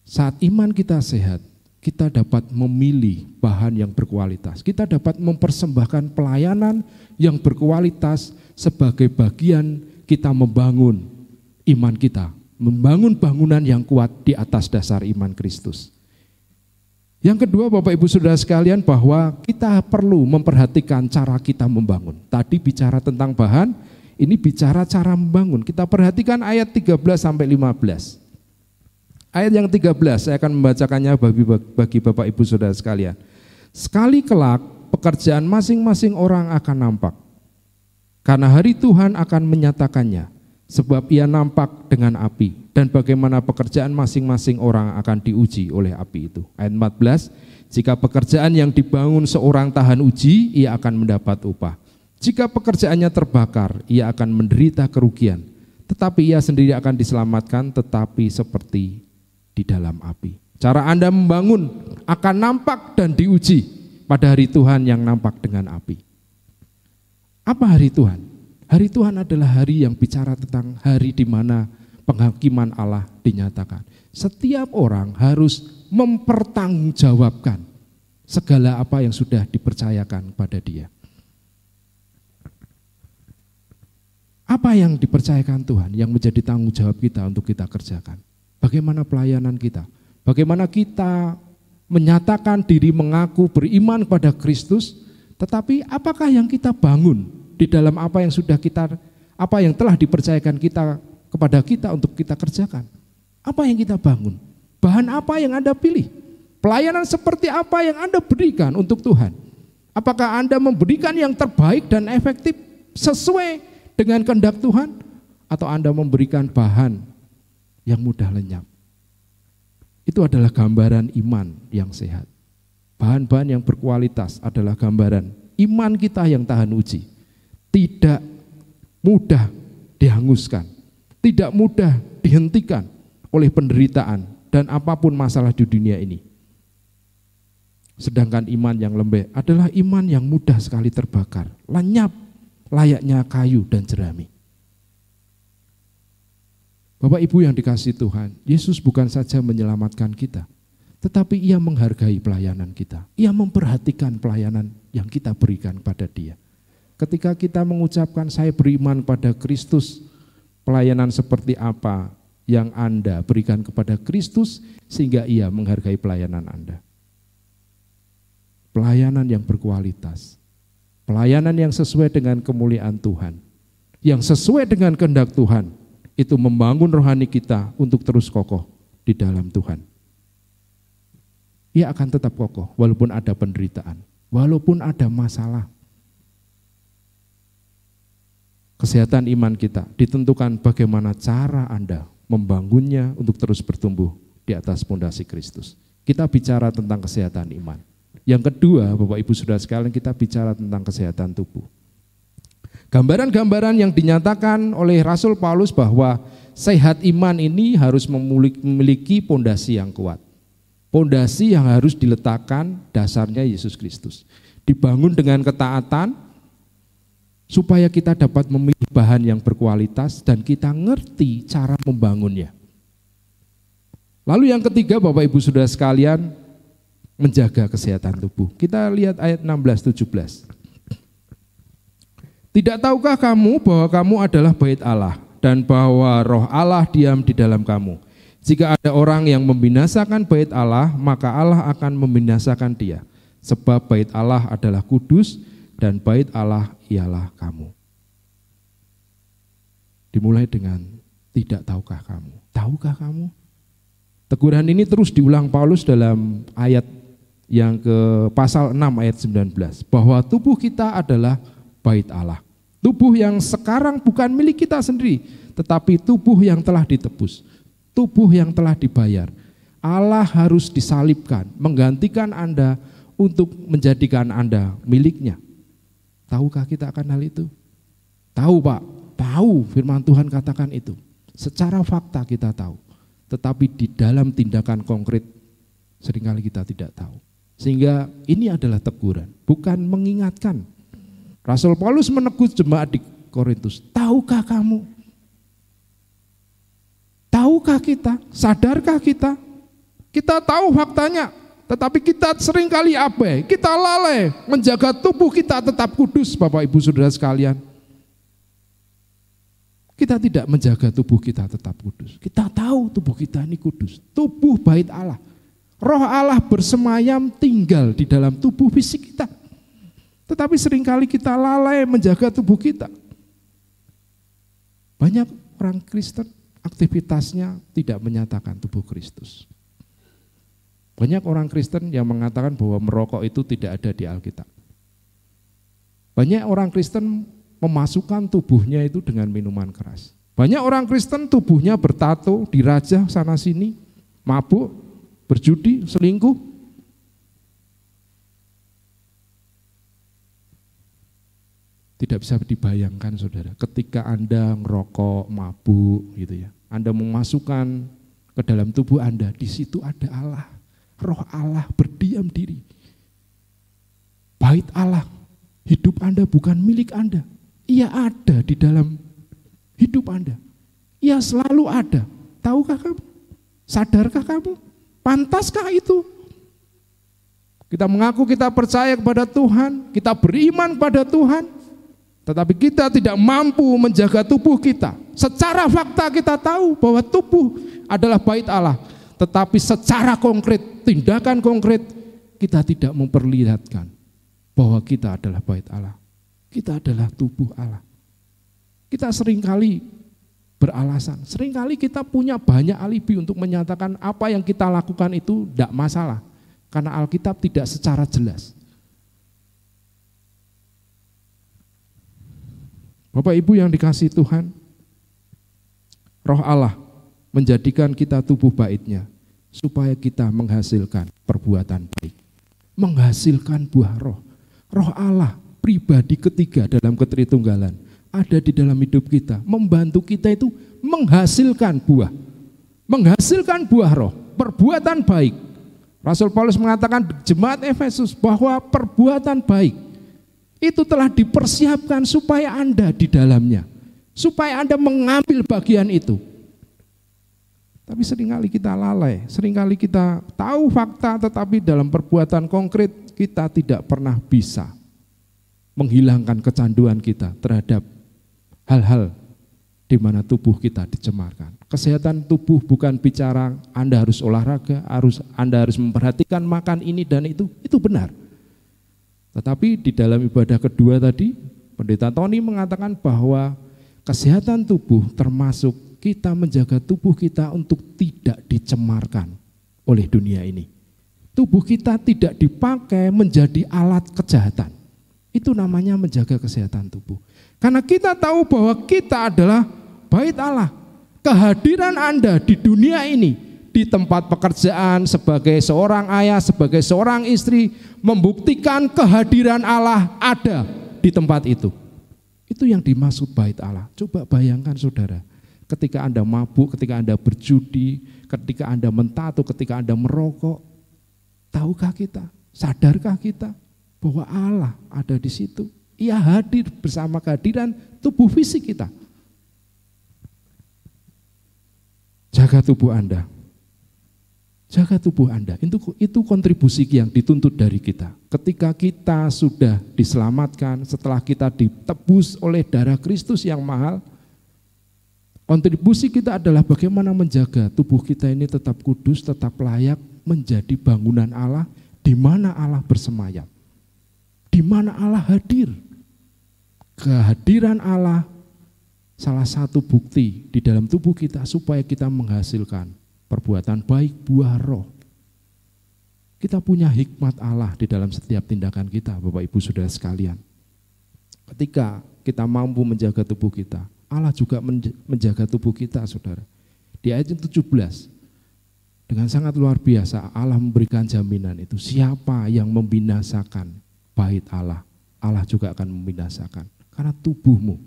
saat iman kita sehat, kita dapat memilih bahan yang berkualitas. Kita dapat mempersembahkan pelayanan yang berkualitas sebagai bagian kita membangun iman kita, membangun bangunan yang kuat di atas dasar iman Kristus. Yang kedua Bapak Ibu Saudara sekalian bahwa kita perlu memperhatikan cara kita membangun. Tadi bicara tentang bahan, ini bicara cara membangun. Kita perhatikan ayat 13 sampai 15. Ayat yang 13 saya akan membacakannya bagi, bagi Bapak Ibu Saudara sekalian. Sekali kelak pekerjaan masing-masing orang akan nampak. Karena hari Tuhan akan menyatakannya sebab ia nampak dengan api dan bagaimana pekerjaan masing-masing orang akan diuji oleh api itu. Ayat 14, jika pekerjaan yang dibangun seorang tahan uji, ia akan mendapat upah. Jika pekerjaannya terbakar, ia akan menderita kerugian. tetapi ia sendiri akan diselamatkan tetapi seperti di dalam api. Cara Anda membangun akan nampak dan diuji pada hari Tuhan yang nampak dengan api. Apa hari Tuhan? Hari Tuhan adalah hari yang bicara tentang hari di mana penghakiman Allah dinyatakan. Setiap orang harus mempertanggungjawabkan segala apa yang sudah dipercayakan pada dia. Apa yang dipercayakan Tuhan yang menjadi tanggung jawab kita untuk kita kerjakan? Bagaimana pelayanan kita? Bagaimana kita menyatakan diri mengaku beriman kepada Kristus, tetapi apakah yang kita bangun di dalam apa yang sudah kita apa yang telah dipercayakan kita kepada kita untuk kita kerjakan? Apa yang kita bangun? Bahan apa yang Anda pilih? Pelayanan seperti apa yang Anda berikan untuk Tuhan? Apakah Anda memberikan yang terbaik dan efektif sesuai dengan kehendak Tuhan atau Anda memberikan bahan yang mudah lenyap. Itu adalah gambaran iman yang sehat. Bahan-bahan yang berkualitas adalah gambaran iman kita yang tahan uji. Tidak mudah dihanguskan, tidak mudah dihentikan oleh penderitaan dan apa pun masalah di dunia ini. Sedangkan iman yang lembek adalah iman yang mudah sekali terbakar, lenyap layaknya kayu dan jerami. Bapak Ibu yang dikasih Tuhan, Yesus bukan saja menyelamatkan kita, tetapi ia menghargai pelayanan kita. Ia memperhatikan pelayanan yang kita berikan pada dia. Ketika kita mengucapkan saya beriman pada Kristus, pelayanan seperti apa yang Anda berikan kepada Kristus sehingga ia menghargai pelayanan Anda. Pelayanan yang berkualitas, pelayanan yang sesuai dengan kemuliaan Tuhan, yang sesuai dengan kehendak Tuhan, itu membangun rohani kita untuk terus kokoh di dalam Tuhan. Ia akan tetap kokoh walaupun ada penderitaan, walaupun ada masalah. Kesehatan iman kita ditentukan bagaimana cara Anda membangunnya untuk terus bertumbuh di atas pondasi Kristus. Kita bicara tentang kesehatan iman. Yang kedua, Bapak Ibu Saudara sekalian, kita bicara tentang kesehatan tubuh. Gambaran-gambaran yang dinyatakan oleh Rasul Paulus bahwa sehat iman ini harus memiliki pondasi yang kuat. Pondasi yang harus diletakkan dasarnya Yesus Kristus. Dibangun dengan ketaatan supaya kita dapat memilih bahan yang berkualitas dan kita ngerti cara membangunnya. Lalu yang ketiga Bapak Ibu Saudara sekalian menjaga kesehatan tubuh. Kita lihat ayat 16 17. Tidak tahukah kamu bahwa kamu adalah bait Allah dan bahwa roh Allah diam di dalam kamu? Jika ada orang yang membinasakan bait Allah, maka Allah akan membinasakan dia. Sebab bait Allah adalah kudus dan bait Allah ialah kamu. Dimulai dengan tidak tahukah kamu? Tahukah kamu? Teguran ini terus diulang Paulus dalam ayat yang ke pasal 6 ayat 19 bahwa tubuh kita adalah bait Allah. Tubuh yang sekarang bukan milik kita sendiri, tetapi tubuh yang telah ditebus, tubuh yang telah dibayar. Allah harus disalibkan, menggantikan Anda untuk menjadikan Anda miliknya. Tahukah kita akan hal itu? Tahu Pak, tahu firman Tuhan katakan itu. Secara fakta kita tahu, tetapi di dalam tindakan konkret sering kali kita tidak tahu. Sehingga ini adalah teguran, bukan mengingatkan, Rasul Paulus menegur jemaat di Korintus, tahukah kamu? Tahukah kita? Sadarkah kita? Kita tahu faktanya, tetapi kita sering kali abai, kita lalai menjaga tubuh kita tetap kudus Bapak Ibu Saudara sekalian. Kita tidak menjaga tubuh kita tetap kudus. Kita tahu tubuh kita ini kudus. Tubuh bait Allah. Roh Allah bersemayam tinggal di dalam tubuh fisik kita. Tetapi sering kali kita lalai menjaga tubuh kita. Banyak orang Kristen aktivitasnya tidak menyatakan tubuh Kristus. Banyak orang Kristen yang mengatakan bahwa merokok itu tidak ada di Alkitab. Banyak orang Kristen memasukkan tubuhnya itu dengan minuman keras. Banyak orang Kristen tubuhnya bertato, dirajah sana sini, mabuk, berjudi, selingkuh, Tidak bisa dibayangkan saudara, ketika Anda ngerokok, mabuk gitu ya. Anda memasukkan ke dalam tubuh Anda, di situ ada Allah. Roh Allah berdiam diri. Bait Allah, hidup Anda bukan milik Anda. Ia ada di dalam hidup Anda. Ia selalu ada. Tahukah kamu? Sadarkah kamu? Pantaskah itu? Kita mengaku kita percaya kepada Tuhan, kita beriman kepada Tuhan, tetapi kita tidak mampu menjaga tubuh kita. Secara fakta kita tahu bahwa tubuh adalah bait Allah. Tetapi secara konkret, tindakan konkret, kita tidak memperlihatkan bahwa kita adalah bait Allah. Kita adalah tubuh Allah. Kita sering kali beralasan, sering kali kita punya banyak alibi untuk menyatakan apa yang kita lakukan itu tidak masalah. Karena Alkitab tidak secara jelas. Bapak Ibu yang dikasih Tuhan, roh Allah menjadikan kita tubuh baitnya supaya kita menghasilkan perbuatan baik. Menghasilkan buah roh. Roh Allah pribadi ketiga dalam ketritunggalan ada di dalam hidup kita. Membantu kita itu menghasilkan buah. Menghasilkan buah roh, perbuatan baik. Rasul Paulus mengatakan jemaat Efesus bahwa perbuatan baik itu telah dipersiapkan supaya Anda di dalamnya. Supaya Anda mengambil bagian itu. Tapi sering kali kita lalai, sering kali kita tahu fakta tetapi dalam perbuatan konkret kita tidak pernah bisa menghilangkan kecanduan kita terhadap hal-hal di mana tubuh kita dicemarkan. Kesehatan tubuh bukan bicara Anda harus olahraga, harus Anda harus memperhatikan makan ini dan itu, itu benar. Tetapi di dalam ibadah kedua tadi, Pendeta Tony mengatakan bahwa kesehatan tubuh termasuk kita menjaga tubuh kita untuk tidak dicemarkan oleh dunia ini. Tubuh kita tidak dipakai menjadi alat kejahatan. Itu namanya menjaga kesehatan tubuh. Karena kita tahu bahwa kita adalah bait Allah. Kehadiran Anda di dunia ini di tempat pekerjaan sebagai seorang ayah, sebagai seorang istri, membuktikan kehadiran Allah ada di tempat itu. Itu yang dimaksud bait Allah. Coba bayangkan saudara, ketika Anda mabuk, ketika Anda berjudi, ketika Anda mentato, ketika Anda merokok, tahukah kita, sadarkah kita bahwa Allah ada di situ? Ia hadir bersama kehadiran tubuh fisik kita. Jaga tubuh Anda, Jaga tubuh Anda. Itu itu kontribusi yang dituntut dari kita. Ketika kita sudah diselamatkan, setelah kita ditebus oleh darah Kristus yang mahal, kontribusi kita adalah bagaimana menjaga tubuh kita ini tetap kudus, tetap layak menjadi bangunan Allah di mana Allah bersemayam. Di mana Allah hadir. Kehadiran Allah salah satu bukti di dalam tubuh kita supaya kita menghasilkan perbuatan baik, buah roh. Kita punya hikmat Allah di dalam setiap tindakan kita, Bapak Ibu Saudara sekalian. Ketika kita mampu menjaga tubuh kita, Allah juga menjaga tubuh kita, Saudara. Di ayat 17, dengan sangat luar biasa Allah memberikan jaminan itu. Siapa yang membinasakan bait Allah, Allah juga akan membinasakan. Karena tubuhmu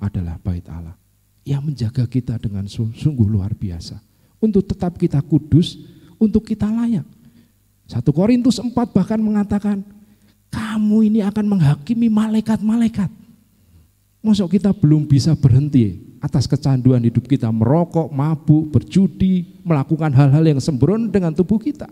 adalah bait Allah. Yang menjaga kita dengan sungguh luar biasa untuk tetap kita kudus, untuk kita layak. Satu Korintus 4 bahkan mengatakan, kamu ini akan menghakimi malaikat-malaikat. Masuk kita belum bisa berhenti atas kecanduan hidup kita, merokok, mabuk, berjudi, melakukan hal-hal yang sembrono dengan tubuh kita.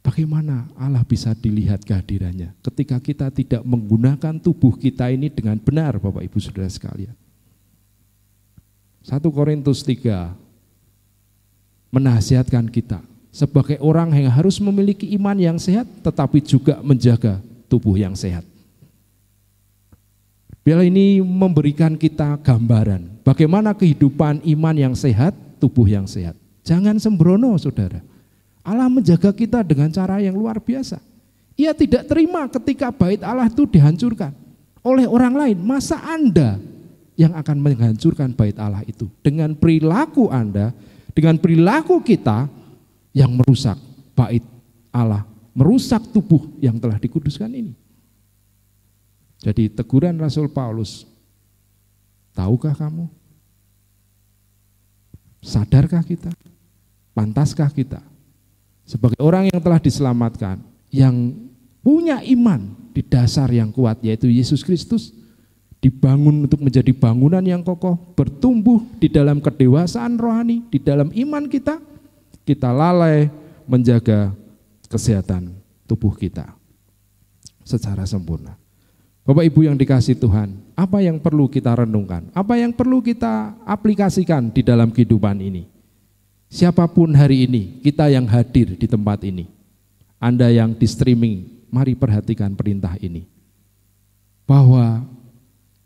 Bagaimana Allah bisa dilihat kehadirannya ketika kita tidak menggunakan tubuh kita ini dengan benar Bapak Ibu Saudara sekalian. 1 Korintus 3 menasihatkan kita sebagai orang yang harus memiliki iman yang sehat tetapi juga menjaga tubuh yang sehat. Bila ini memberikan kita gambaran bagaimana kehidupan iman yang sehat, tubuh yang sehat. Jangan sembrono saudara. Allah menjaga kita dengan cara yang luar biasa. Ia tidak terima ketika bait Allah itu dihancurkan oleh orang lain. Masa Anda yang akan menghancurkan bait Allah itu. Dengan perilaku Anda, dengan perilaku kita yang merusak bait Allah, merusak tubuh yang telah dikuduskan ini. Jadi teguran Rasul Paulus, tahukah kamu? Sadarkah kita? Pantaskah kita? Sebagai orang yang telah diselamatkan, yang punya iman di dasar yang kuat yaitu Yesus Kristus, dibangun untuk menjadi bangunan yang kokoh, bertumbuh di dalam kedewasaan rohani, di dalam iman kita, kita lalai menjaga kesehatan tubuh kita secara sempurna. Bapak Ibu yang dikasih Tuhan, apa yang perlu kita renungkan? Apa yang perlu kita aplikasikan di dalam kehidupan ini? Siapa pun hari ini, kita yang hadir di tempat ini, Anda yang di streaming, mari perhatikan perintah ini. Bahwa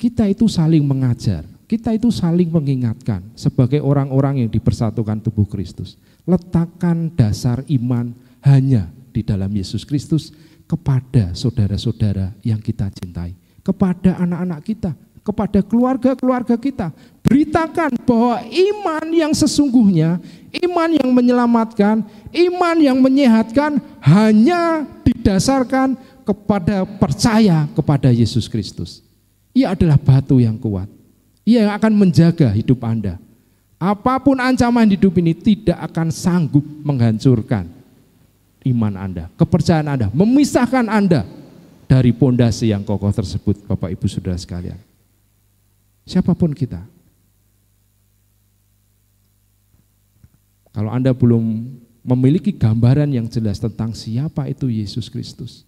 kita itu saling mengajar, kita itu saling mengingatkan sebagai orang-orang yang dipersatukan tubuh Kristus. Letakkan dasar iman hanya di dalam Yesus Kristus kepada saudara-saudara yang kita cintai, kepada anak-anak kita, kepada keluarga-keluarga kita. Beritakan bahwa iman yang sesungguhnya, iman yang menyelamatkan, iman yang menyehatkan hanya didasarkan kepada percaya kepada Yesus Kristus. Ia adalah batu yang kuat. Ia yang akan menjaga hidup Anda. Apa pun ancaman hidup ini tidak akan sanggup menghancurkan iman Anda, kepercayaan Anda, memisahkan Anda dari pondasi yang kokoh tersebut, Bapak Ibu Saudara sekalian. Siapa pun kita. Kalau Anda belum memiliki gambaran yang jelas tentang siapa itu Yesus Kristus,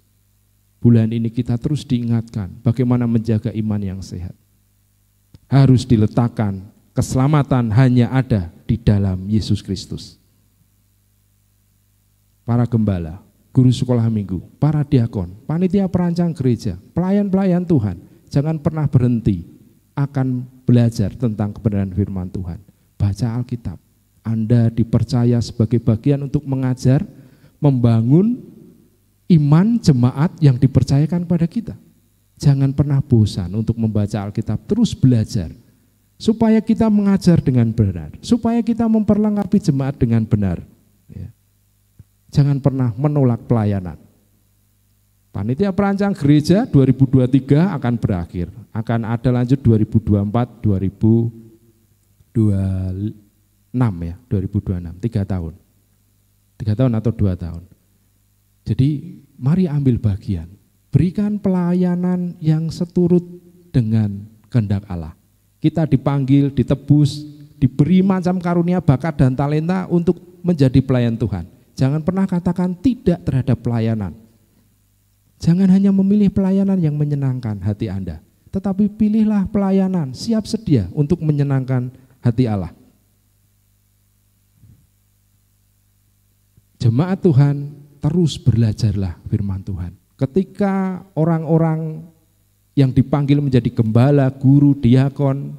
bulan ini kita terus diingatkan bagaimana menjaga iman yang sehat. Harus diletakkan keselamatan hanya ada di dalam Yesus Kristus para gembala, guru sekolah minggu, para diakon, panitia perancang gereja, pelayan-pelayan Tuhan, jangan pernah berhenti akan belajar tentang kebenaran firman Tuhan. Baca Alkitab. Anda dipercaya sebagai bagian untuk mengajar, membangun iman jemaat yang dipercayakan pada kita. Jangan pernah bosan untuk membaca Alkitab, terus belajar. Supaya kita mengajar dengan benar, supaya kita memperlengkapi jemaat dengan benar. Ya. Jangan pernah menolak pelayanan. Panitia perancang gereja 2023 akan berakhir. Akan ada lanjut 2024, 2026 ya, 2026, tiga tahun. Tiga tahun atau dua tahun. Jadi mari ambil bagian. Berikan pelayanan yang seturut dengan kehendak Allah. Kita dipanggil, ditebus, diberi macam karunia, bakat dan talenta untuk menjadi pelayan Tuhan. Jangan pernah katakan tidak terhadap pelayanan. Jangan hanya memilih pelayanan yang menyenangkan hati Anda, tetapi pilihlah pelayanan siap sedia untuk menyenangkan hati Allah. Jemaat Tuhan terus belajarlah firman Tuhan. Ketika orang-orang yang dipanggil menjadi gembala, guru, diakon,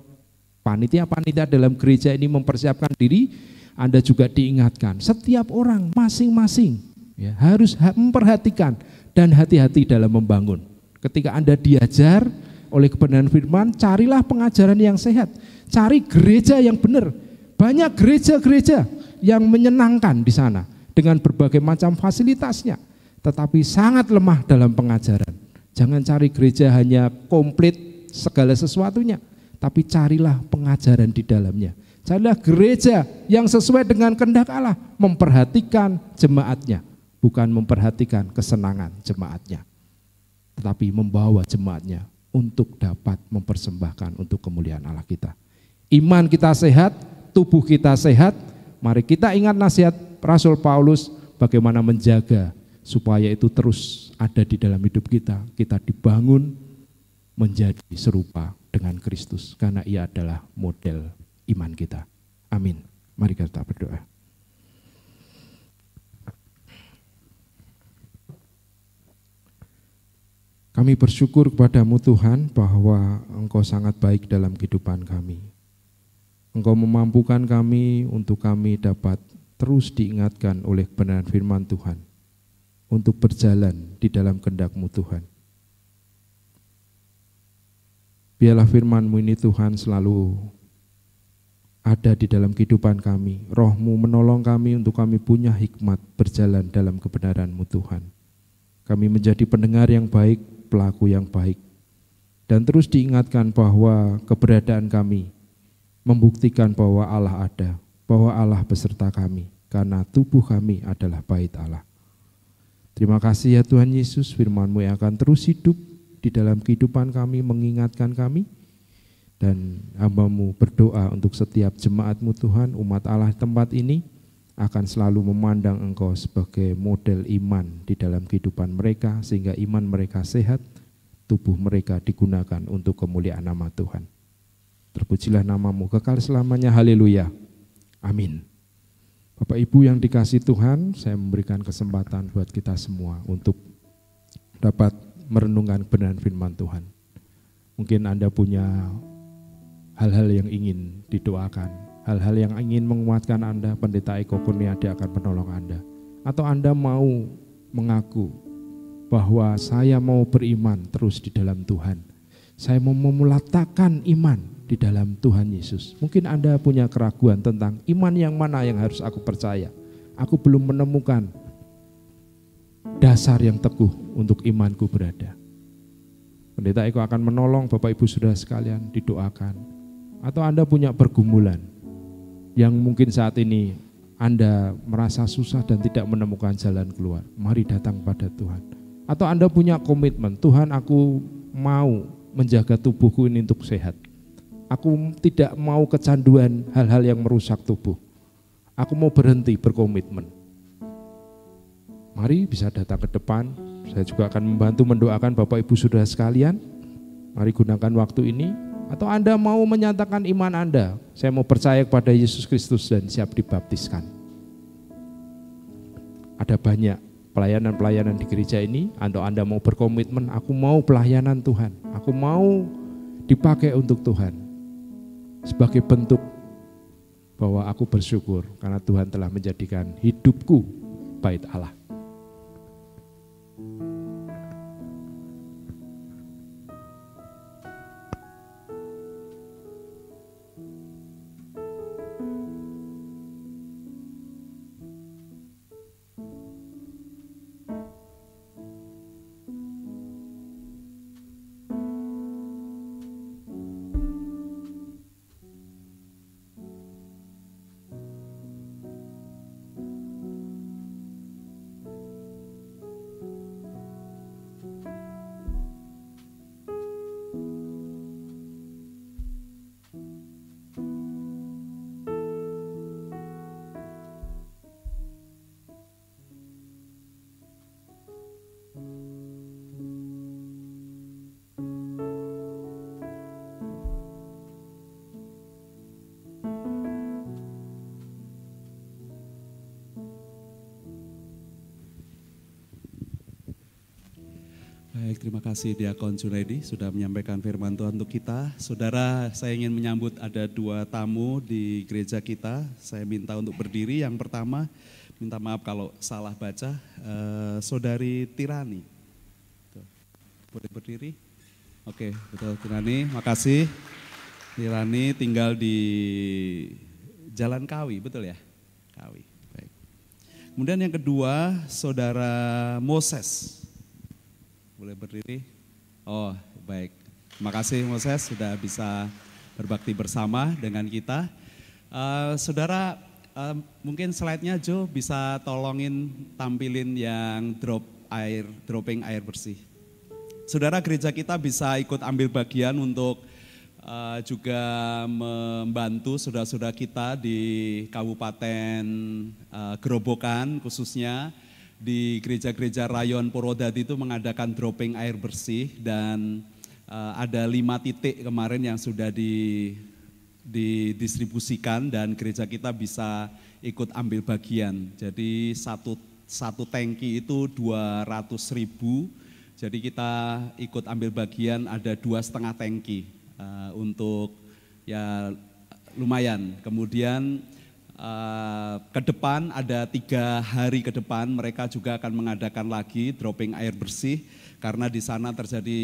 panitia-panitia dalam gereja ini mempersiapkan diri, anda juga diingatkan, setiap orang masing-masing ya, harus memperhatikan dan hati-hati dalam membangun. Ketika Anda diajar oleh kebenaran firman, carilah pengajaran yang sehat. Cari gereja yang benar. Banyak gereja-gereja yang menyenangkan di sana dengan berbagai macam fasilitasnya, tetapi sangat lemah dalam pengajaran. Jangan cari gereja hanya komplit segala sesuatunya, tapi carilah pengajaran di dalamnya Carilah gereja yang sesuai dengan kehendak Allah, memperhatikan jemaatnya, bukan memperhatikan kesenangan jemaatnya, tetapi membawa jemaatnya untuk dapat mempersembahkan untuk kemuliaan Allah kita. Iman kita sehat, tubuh kita sehat, mari kita ingat nasihat Rasul Paulus bagaimana menjaga supaya itu terus ada di dalam hidup kita. Kita dibangun menjadi serupa dengan Kristus karena ia adalah model iman kita. Amin. Mari kita berdoa. Kami bersyukur kepadamu Tuhan bahwa Engkau sangat baik dalam kehidupan kami. Engkau memampukan kami untuk kami dapat terus diingatkan oleh kebenaran firman Tuhan untuk berjalan di dalam kehendakmu Tuhan. Biarlah firmanmu ini Tuhan selalu ada di dalam kehidupan kami. Rohmu menolong kami untuk kami punya hikmat berjalan dalam kebenaranmu Tuhan. Kami menjadi pendengar yang baik, pelaku yang baik. Dan terus diingatkan bahwa keberadaan kami membuktikan bahwa Allah ada, bahwa Allah beserta kami, karena tubuh kami adalah bait Allah. Terima kasih ya Tuhan Yesus, firman-Mu yang akan terus hidup di dalam kehidupan kami, mengingatkan kami, dan hambamu berdoa untuk setiap jemaatmu Tuhan, umat Allah tempat ini, akan selalu memandang engkau sebagai model iman di dalam kehidupan mereka, sehingga iman mereka sehat, tubuh mereka digunakan untuk kemuliaan nama Tuhan. Terpujilah namamu kekal selamanya, haleluya. Amin. Bapak Ibu yang dikasih Tuhan, saya memberikan kesempatan buat kita semua untuk dapat merenungkan kebenaran firman Tuhan. Mungkin Anda punya hal-hal yang ingin didoakan, hal-hal yang ingin menguatkan Anda, pendeta Eko Kurniadi akan menolong Anda. Atau Anda mau mengaku bahwa saya mau beriman terus di dalam Tuhan. Saya mau memulatakan iman di dalam Tuhan Yesus. Mungkin Anda punya keraguan tentang iman yang mana yang harus aku percaya. Aku belum menemukan dasar yang teguh untuk imanku berada. Pendeta Eko akan menolong Bapak Ibu Saudara sekalian didoakan. Atau Anda punya pergumulan yang mungkin saat ini Anda merasa susah dan tidak menemukan jalan keluar. Mari datang pada Tuhan. Atau Anda punya komitmen, Tuhan aku mau menjaga tubuhku ini untuk sehat. Aku tidak mau kecanduan hal-hal yang merusak tubuh. Aku mau berhenti berkomitmen. Mari bisa datang ke depan. Saya juga akan membantu mendoakan Bapak Ibu Saudara sekalian. Mari gunakan waktu ini. Atau Anda mau menyatakan iman Anda. Saya mau percaya kepada Yesus Kristus dan siap dibaptiskan. Ada banyak pelayanan-pelayanan di gereja ini. Atau Anda mau berkomitmen, aku mau pelayanan Tuhan. Aku mau dipakai untuk Tuhan. Sebagai bentuk bahwa aku bersyukur karena Tuhan telah menjadikan hidupku bait Allah. Baik, terima kasih Diakon Junaidi sudah menyampaikan firman Tuhan untuk kita. Saudara, saya ingin menyambut ada dua tamu di gereja kita. Saya minta untuk berdiri. Yang pertama, minta maaf kalau salah baca, eh, Saudari Tirani. Tuh, Boleh berdiri? Oke, betul Tirani, makasih. Tirani tinggal di Jalan Kawi, betul ya? Kawi, baik. Kemudian yang kedua, Saudara Moses. Boleh berdiri? Oh, baik. Terima kasih Moses sudah bisa berbakti bersama dengan kita. Uh, saudara, uh, mungkin slide-nya Jo bisa tolongin tampilin yang drop air, dropping air bersih. Saudara gereja kita bisa ikut ambil bagian untuk uh, juga membantu saudara-saudara kita di Kabupaten uh, Gerobokan khususnya di gereja-gereja rayon Purwodadi itu mengadakan dropping air bersih dan uh, ada lima titik kemarin yang sudah di, didistribusikan dan gereja kita bisa ikut ambil bagian. Jadi satu satu tangki itu 200 ribu, jadi kita ikut ambil bagian ada dua setengah tangki uh, untuk ya lumayan. Kemudian Uh, ke depan ada tiga hari ke depan mereka juga akan mengadakan lagi dropping air bersih karena di sana terjadi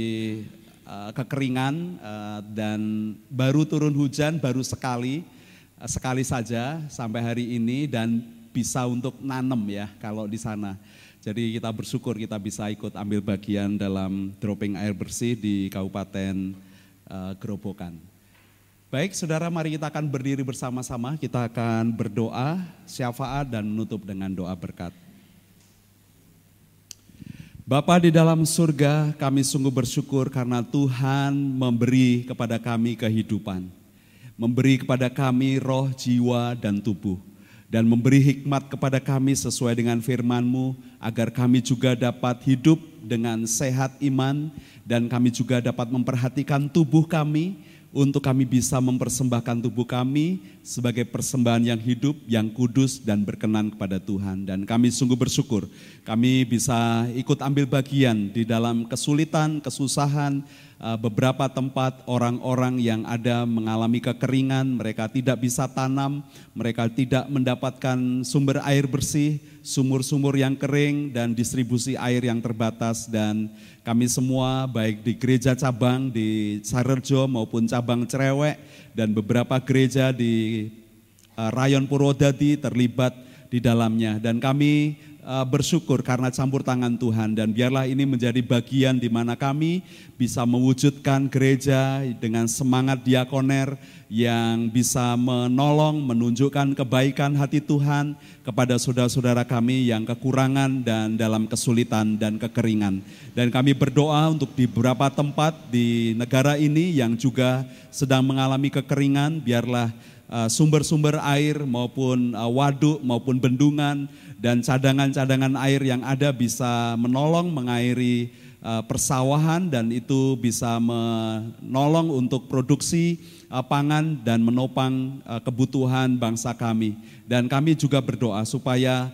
uh, kekeringan uh, dan baru turun hujan baru sekali sekali saja sampai hari ini dan bisa untuk nanam ya kalau di sana Jadi kita bersyukur kita bisa ikut ambil bagian dalam dropping air bersih di Kabupaten uh, Gerobokan. Baik saudara mari kita akan berdiri bersama-sama, kita akan berdoa, syafaat dan menutup dengan doa berkat. Bapa di dalam surga, kami sungguh bersyukur karena Tuhan memberi kepada kami kehidupan. Memberi kepada kami roh, jiwa, dan tubuh dan memberi hikmat kepada kami sesuai dengan firman-Mu agar kami juga dapat hidup dengan sehat iman dan kami juga dapat memperhatikan tubuh kami untuk kami bisa mempersembahkan tubuh kami sebagai persembahan yang hidup, yang kudus dan berkenan kepada Tuhan. Dan kami sungguh bersyukur kami bisa ikut ambil bagian di dalam kesulitan, kesusahan, beberapa tempat orang-orang yang ada mengalami kekeringan, mereka tidak bisa tanam, mereka tidak mendapatkan sumber air bersih, sumur-sumur yang kering dan distribusi air yang terbatas. Dan kami semua baik di gereja cabang di Sarerjo maupun cabang Cerewek dan beberapa gereja di uh, Rayon Purwodadi terlibat di dalamnya. Dan kami Eh, bersyukur karena campur tangan Tuhan dan biarlah ini menjadi bagian di mana kami bisa mewujudkan gereja dengan semangat diakoner yang bisa menolong, menunjukkan kebaikan hati Tuhan kepada saudara-saudara kami yang kekurangan dan dalam kesulitan dan kekeringan. Dan kami berdoa untuk di beberapa tempat di negara ini yang juga sedang mengalami kekeringan, biarlah eh, sumber-sumber air maupun eh, waduk maupun bendungan dan cadangan-cadangan air yang ada bisa menolong mengairi uh, persawahan dan itu bisa menolong untuk produksi uh, pangan dan menopang uh, kebutuhan bangsa kami. Dan kami juga berdoa supaya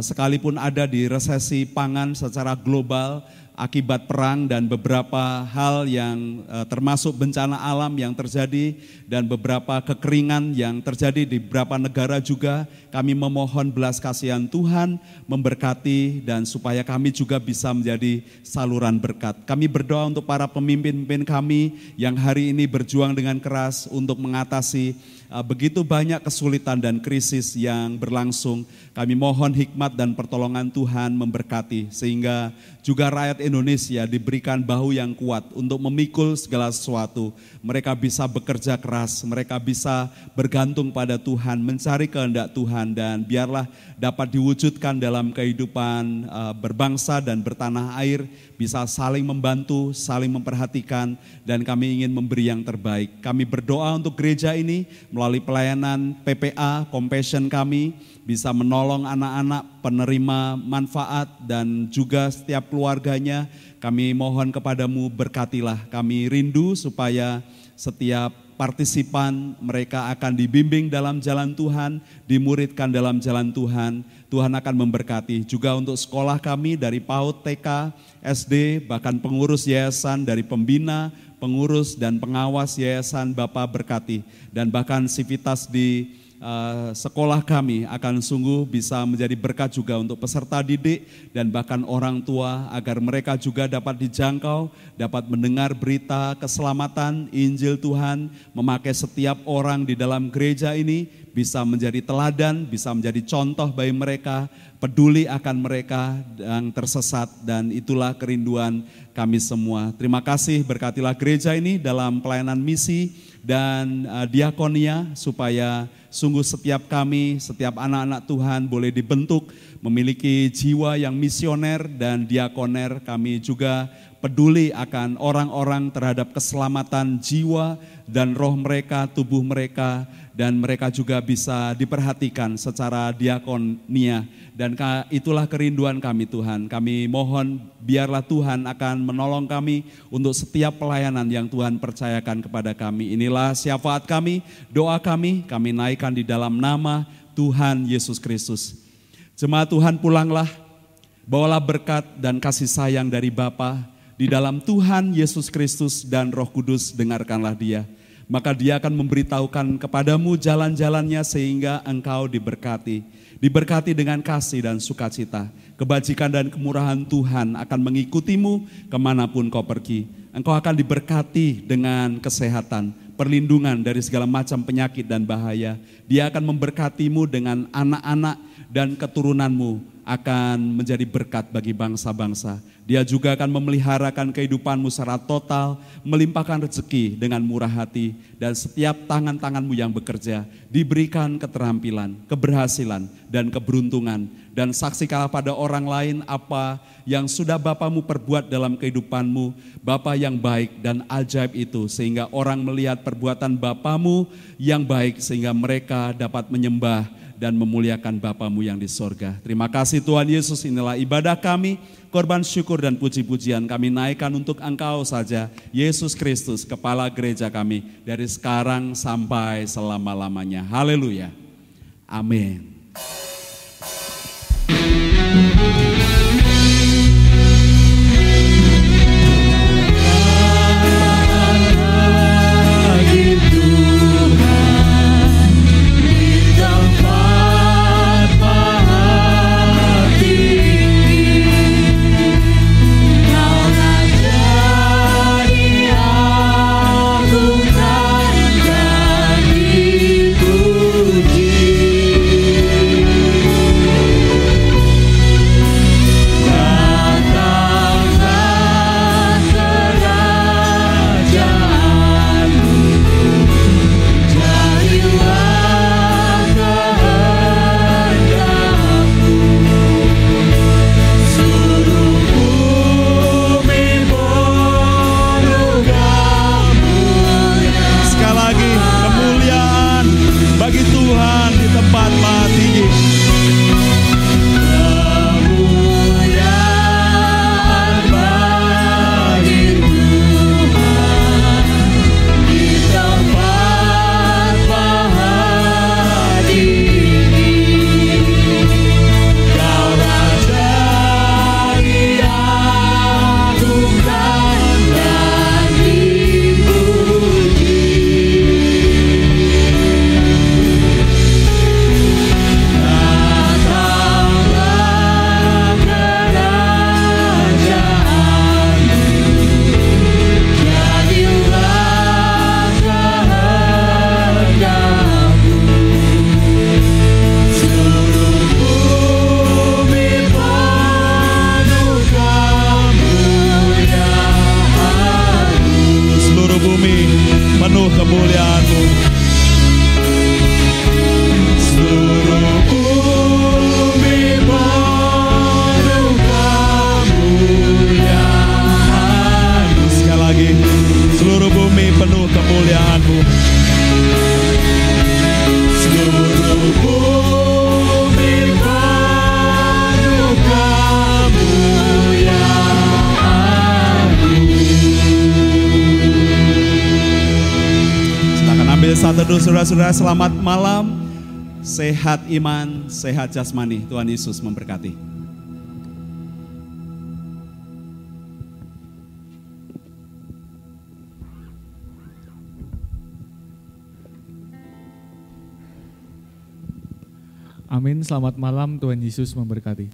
sekalipun ada di resesi pangan secara global, akibat perang dan beberapa hal yang uh, termasuk bencana alam yang terjadi dan beberapa kekeringan yang terjadi di beberapa negara juga kami memohon belas kasihan Tuhan memberkati dan supaya kami juga bisa menjadi saluran berkat. Kami berdoa untuk para pemimpin-pemimpin kami yang hari ini berjuang dengan keras untuk mengatasi uh, begitu banyak kesulitan dan krisis yang berlangsung. Kami mohon hikmat dan pertolongan Tuhan memberkati sehingga juga rakyat Indonesia diberikan bahu yang kuat untuk memikul segala sesuatu. Mereka bisa bekerja keras, mereka bisa bergantung pada Tuhan, mencari kehendak Tuhan dan biarlah dapat diwujudkan dalam kehidupan uh, berbangsa dan bertanah air, bisa saling membantu, saling memperhatikan dan kami ingin memberi yang terbaik. Kami berdoa untuk gereja ini melalui pelayanan PPA, Compassion kami, bisa menolong anak-anak penerima manfaat dan juga setiap keluarganya. Kami mohon kepadamu berkatilah kami rindu supaya setiap partisipan mereka akan dibimbing dalam jalan Tuhan, dimuridkan dalam jalan Tuhan. Tuhan akan memberkati juga untuk sekolah kami dari PAUD, TK, SD, bahkan pengurus yayasan dari pembina, pengurus dan pengawas yayasan Bapak berkati dan bahkan sivitas di uh, sekolah kami akan sungguh bisa menjadi berkat juga untuk peserta didik dan bahkan orang tua agar mereka juga dapat dijangkau, dapat mendengar berita keselamatan Injil Tuhan, memakai setiap orang di dalam gereja ini bisa menjadi teladan, bisa menjadi contoh bagi mereka, peduli akan mereka yang tersesat dan itulah kerinduan kami semua. Terima kasih berkatilah gereja ini dalam pelayanan misi dan uh, diakonia supaya Sungguh setiap kami, setiap anak-anak Tuhan boleh dibentuk memiliki jiwa yang misioner dan diakoner. Kami juga peduli akan orang-orang terhadap keselamatan jiwa dan roh mereka, tubuh mereka, dan mereka juga bisa diperhatikan secara diakonia. Dan itulah kerinduan kami Tuhan. Kami mohon biarlah Tuhan akan menolong kami untuk setiap pelayanan yang Tuhan percayakan kepada kami. Inilah syafaat kami, doa kami, kami naikkan di dalam nama Tuhan Yesus Kristus. Jemaat Tuhan pulanglah, bawalah berkat dan kasih sayang dari Bapa di dalam Tuhan Yesus Kristus dan Roh Kudus dengarkanlah dia maka dia akan memberitahukan kepadamu jalan-jalannya sehingga engkau diberkati. Diberkati dengan kasih dan sukacita. Kebajikan dan kemurahan Tuhan akan mengikutimu ke mana pun kau pergi. Engkau akan diberkati dengan kesehatan, perlindungan dari segala macam penyakit dan bahaya. Dia akan memberkatimu dengan anak-anak dan keturunanmu akan menjadi berkat bagi bangsa-bangsa. Dia juga akan memeliharakan kehidupanmu secara total, melimpahkan rezeki dengan murah hati, dan setiap tangan-tanganmu yang bekerja diberikan keterampilan, keberhasilan, dan keberuntungan. Dan saksikanlah pada orang lain apa yang sudah Bapamu perbuat dalam kehidupanmu, Bapa yang baik dan ajaib itu, sehingga orang melihat perbuatan Bapamu yang baik, sehingga mereka dapat menyembah dan memuliakan Bapamu yang di sorga. Terima kasih Tuhan Yesus, inilah ibadah kami, korban syukur dan puji-pujian kami naikkan untuk Engkau saja, Yesus Kristus, Kepala Gereja kami, dari sekarang sampai selama-lamanya. Haleluya. Amin. Selamat malam. Sehat iman, sehat jasmani. Tuhan Yesus memberkati. Amin, selamat malam Tuhan Yesus memberkati.